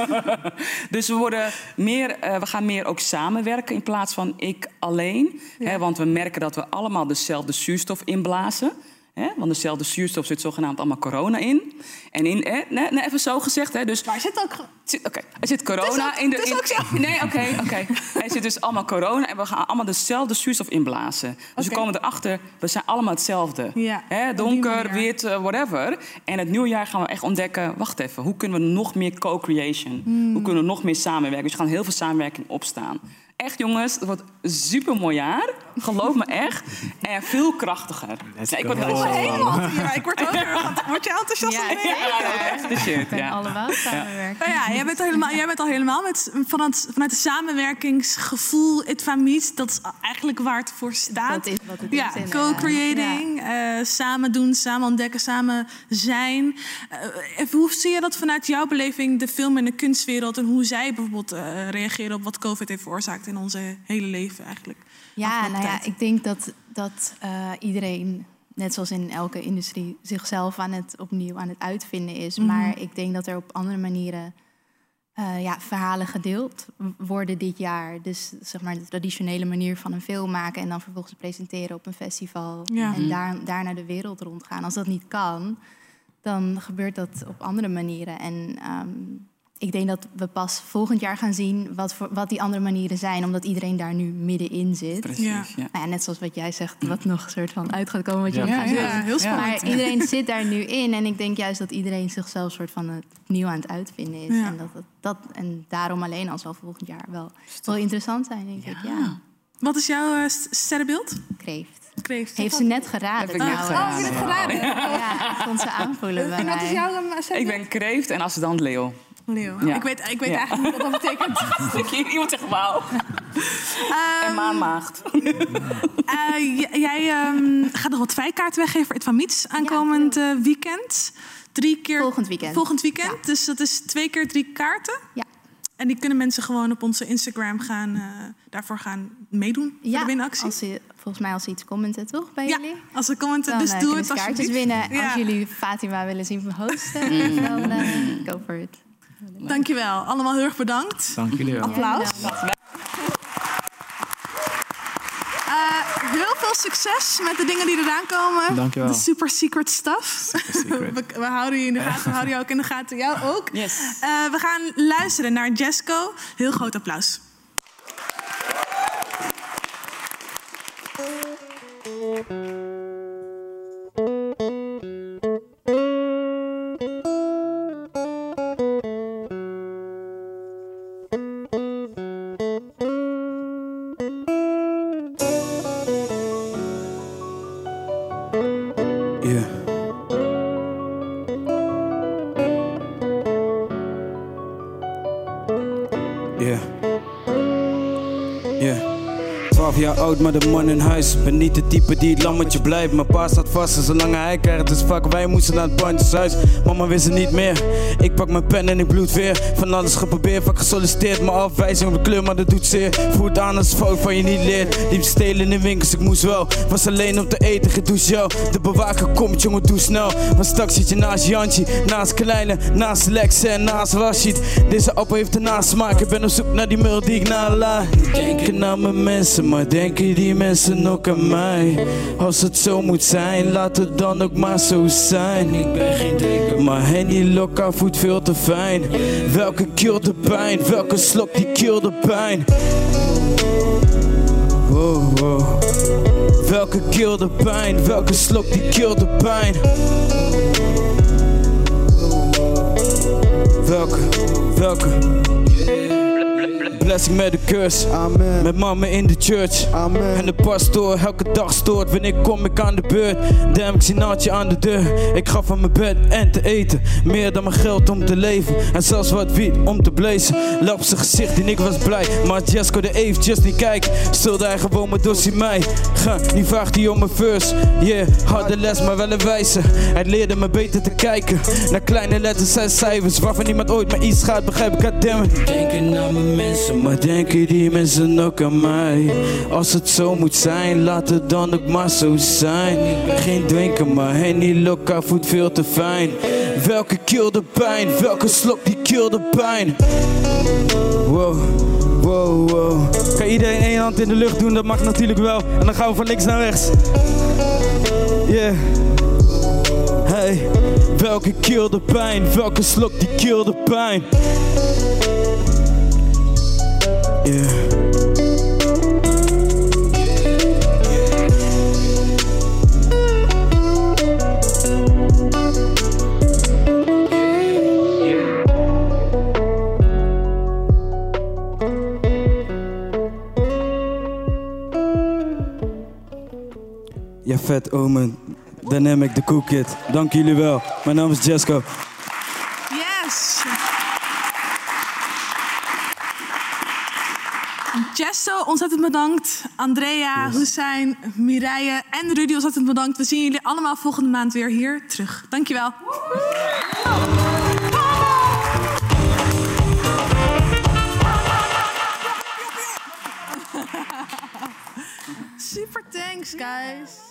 N: [laughs] dus we, worden meer, eh, we gaan meer ook samenwerken in plaats van ik alleen. Hè, want we merken dat we allemaal dezelfde zuurstof inblazen. Hè? Want dezelfde zuurstof zit zogenaamd allemaal corona in. En in, hè, nee, nee, even zo gezegd, hè, dus...
B: Maar er zit ook...
N: Oké, er zit corona
B: ook-
N: in de...
B: het is
N: in-
B: ook zo.
N: Nee, oké, oké. Er zit dus allemaal corona en we gaan allemaal dezelfde zuurstof inblazen. Dus we komen erachter, we zijn allemaal hetzelfde.
B: Ja,
N: donker, wit, eh, whatever. En het nieuwjaar gaan we echt ontdekken... wacht even, hoe kunnen we nog meer co-creation?
B: Hmm.
N: Hoe kunnen we nog meer samenwerken? Dus we gaan heel veel samenwerking opstaan. Echt jongens, het wordt een super mooi jaar. Geloof me echt. En veel krachtiger. Ik word heel
B: Oh, helemaal. Ja, ik word ook heel erg- Word je enthousiast
I: Ja,
B: mee?
N: Ja, echt de shit. Ja.
I: allemaal samenwerken.
B: Nou ja, jij bent, al helemaal, jij bent al helemaal met, vanuit, vanuit het samenwerkingsgevoel, het famiet, dat is eigenlijk waar het voor staat.
I: Dat is wat het
B: ja, co-creating, eh, samen doen, samen ontdekken, samen zijn. Eh, hoe zie je dat vanuit jouw beleving, de film- en de kunstwereld, en hoe zij bijvoorbeeld eh, reageren op wat COVID heeft veroorzaakt in onze hele leven eigenlijk?
I: Ja, nou ja,
B: tijd.
I: ik denk dat, dat eh, iedereen, net zoals in elke industrie, zichzelf aan het opnieuw aan het uitvinden is.
B: Mhm.
I: Maar ik denk dat er op andere manieren eh, ja, verhalen gedeeld worden dit jaar. Dus zeg maar de traditionele manier van een film maken en dan vervolgens presenteren op een festival.
B: Ja.
I: En daar, daarna de wereld rondgaan. Als dat niet kan, dan gebeurt dat op andere manieren. En ehm, ik denk dat we pas volgend jaar gaan zien wat, voor, wat die andere manieren zijn, omdat iedereen daar nu middenin zit.
N: Precies,
B: Ja.
N: ja.
I: Nou ja, net zoals wat jij zegt, wat nog een soort van uit gaat komen wat jullie
N: Ja, ja,
B: heel spannend.
I: Maar iedereen zit daar nu in. En ik denk juist dat iedereen zichzelf soort van het opnieuw aan het uitvinden is.
B: Ja.
I: En, dat, dat, en daarom alleen al zal volgend jaar wel, wel interessant zijn, denk ik. Ja,
B: Wat is jouw eh, st- sterrenbeeld?
I: kreeft.
B: Kreeft.
I: Heeft ze net geraden.
N: Heb ik net geraden.
B: Oh, heb je het geraden?
I: Ja, ik vond ze aanvoelen bij
B: En wat
I: mij.
B: is jouw eh,
N: Ik ben kreeft en ascendant leeuw.
B: Leeuw.
N: Ja.
B: Ik weet, ik weet
N: Ja.
B: eigenlijk niet wat dat betekent.
N: Iemand zegt wauw.
B: Ehm,
N: En maanmaagd.
B: Eh, j- jij ehm, gaat nog wat vrijkaarten weggeven voor het Van Miets aankomend eh, weekend. Drie keer
I: Volgend weekend.
B: Volgend weekend. Dus dat is twee keer drie kaarten.
I: Ja.
B: En die kunnen mensen gewoon op onze Instagram gaan, eh, daarvoor gaan meedoen. Voor de winactie.
I: als ze, volgens mij als ze iets commenten, toch, bij
B: Ja,
I: jullie?
B: als ze commenten,
I: Dan
B: dus doe het
I: ze kaartjes winnen.
B: Ja.
I: Als jullie Fatima willen zien hosten,
N: Mm.
I: dan go for it.
B: Dankjewel. Allemaal heel erg bedankt.
L: Dank jullie wel.
B: Applaus. Eh, heel veel succes met de dingen die eraan komen.
L: Dankjewel.
B: De super secret stuff.
L: secret. [laughs]
B: we, we houden je in de gaten. We houden jou ook in de gaten. Jou ook.
N: Yes.
B: Eh, we gaan luisteren naar Jesco. Heel groot applaus.
K: Oud, maar de man in huis. Ben niet de type die het lammetje blijft. Mijn pa staat vast en zolang hij krijgt, dus fuck, wij moesten naar het bandjeshuis. Mama wist het niet meer. Ik pak mijn pen en ik bloed weer. Van alles geprobeerd, vaak gesolliciteerd. Maar afwijzing op de kleur, maar dat doet zeer. Voert aan als fout van je niet leert. Liep stelen in winkels, ik moest wel. Was alleen om te eten, gedoucht jou. De bewaker komt, jongen, doe snel. Want straks zit je naast Jantje, naast Kleine, naast Lex en naast Rashid. Deze appel heeft een nasmaak. Ik ben op zoek naar die mul die ik nalaat. Denken aan mijn mensen, maar denken die mensen ook aan mij? Als het zo moet zijn, laat het dan ook maar zo zijn. Ik ben geen maar Henny Lokka voelt veel te fijn. Welke kill de pijn, welke slok die kill de pijn. Wow. Welke kill de pijn, welke slok die kill de pijn. Welke, welke? Blessing met de curse. Amen. Met mama in de church. Amen. En de pastoor elke dag stoort. Wanneer kom ik aan de beurt? Damn, ik zie Naatje aan de deur. Ik gaf van mijn bed en te eten. Meer dan mijn geld om te leven. En zelfs wat wiet om te blazen. Lap zijn gezicht en ik was blij. Maar Jesco de eventjes niet kijken. Stelde hij gewoon mijn dossie mij. Ga, nu vraagt hij om mijn verse. Yeah, harde les, maar wel een wijze. Hij leerde me beter te kijken. Naar kleine letters en cijfers. Waarvan niemand ooit maar iets gaat begrijpen. Goddammit. Denken aan mijn mensen, maar denken die mensen ook aan mij? Als het zo moet zijn, laat het dan ook maar zo zijn. Geen drinker, maar Henny Lokka voelt veel te fijn. Welke kill de pijn, welke slok die kill de pijn. Wow, wow, wow. Kan iedereen één hand in de lucht doen? Dat mag natuurlijk wel. En dan gaan we van links naar rechts. Yeah. Hey, welke kill de pijn, welke slok die kill de pijn. Ja, vet, Omen. Dynamic, de Cool Kid. Dank jullie wel. Mijn naam is Jesco.
B: Yes! Jesto, ontzettend bedankt. Andrea, Hussein, Mireille en Rudy, ontzettend bedankt. We zien jullie allemaal volgende maand weer hier terug. Dankjewel. Super thanks, guys.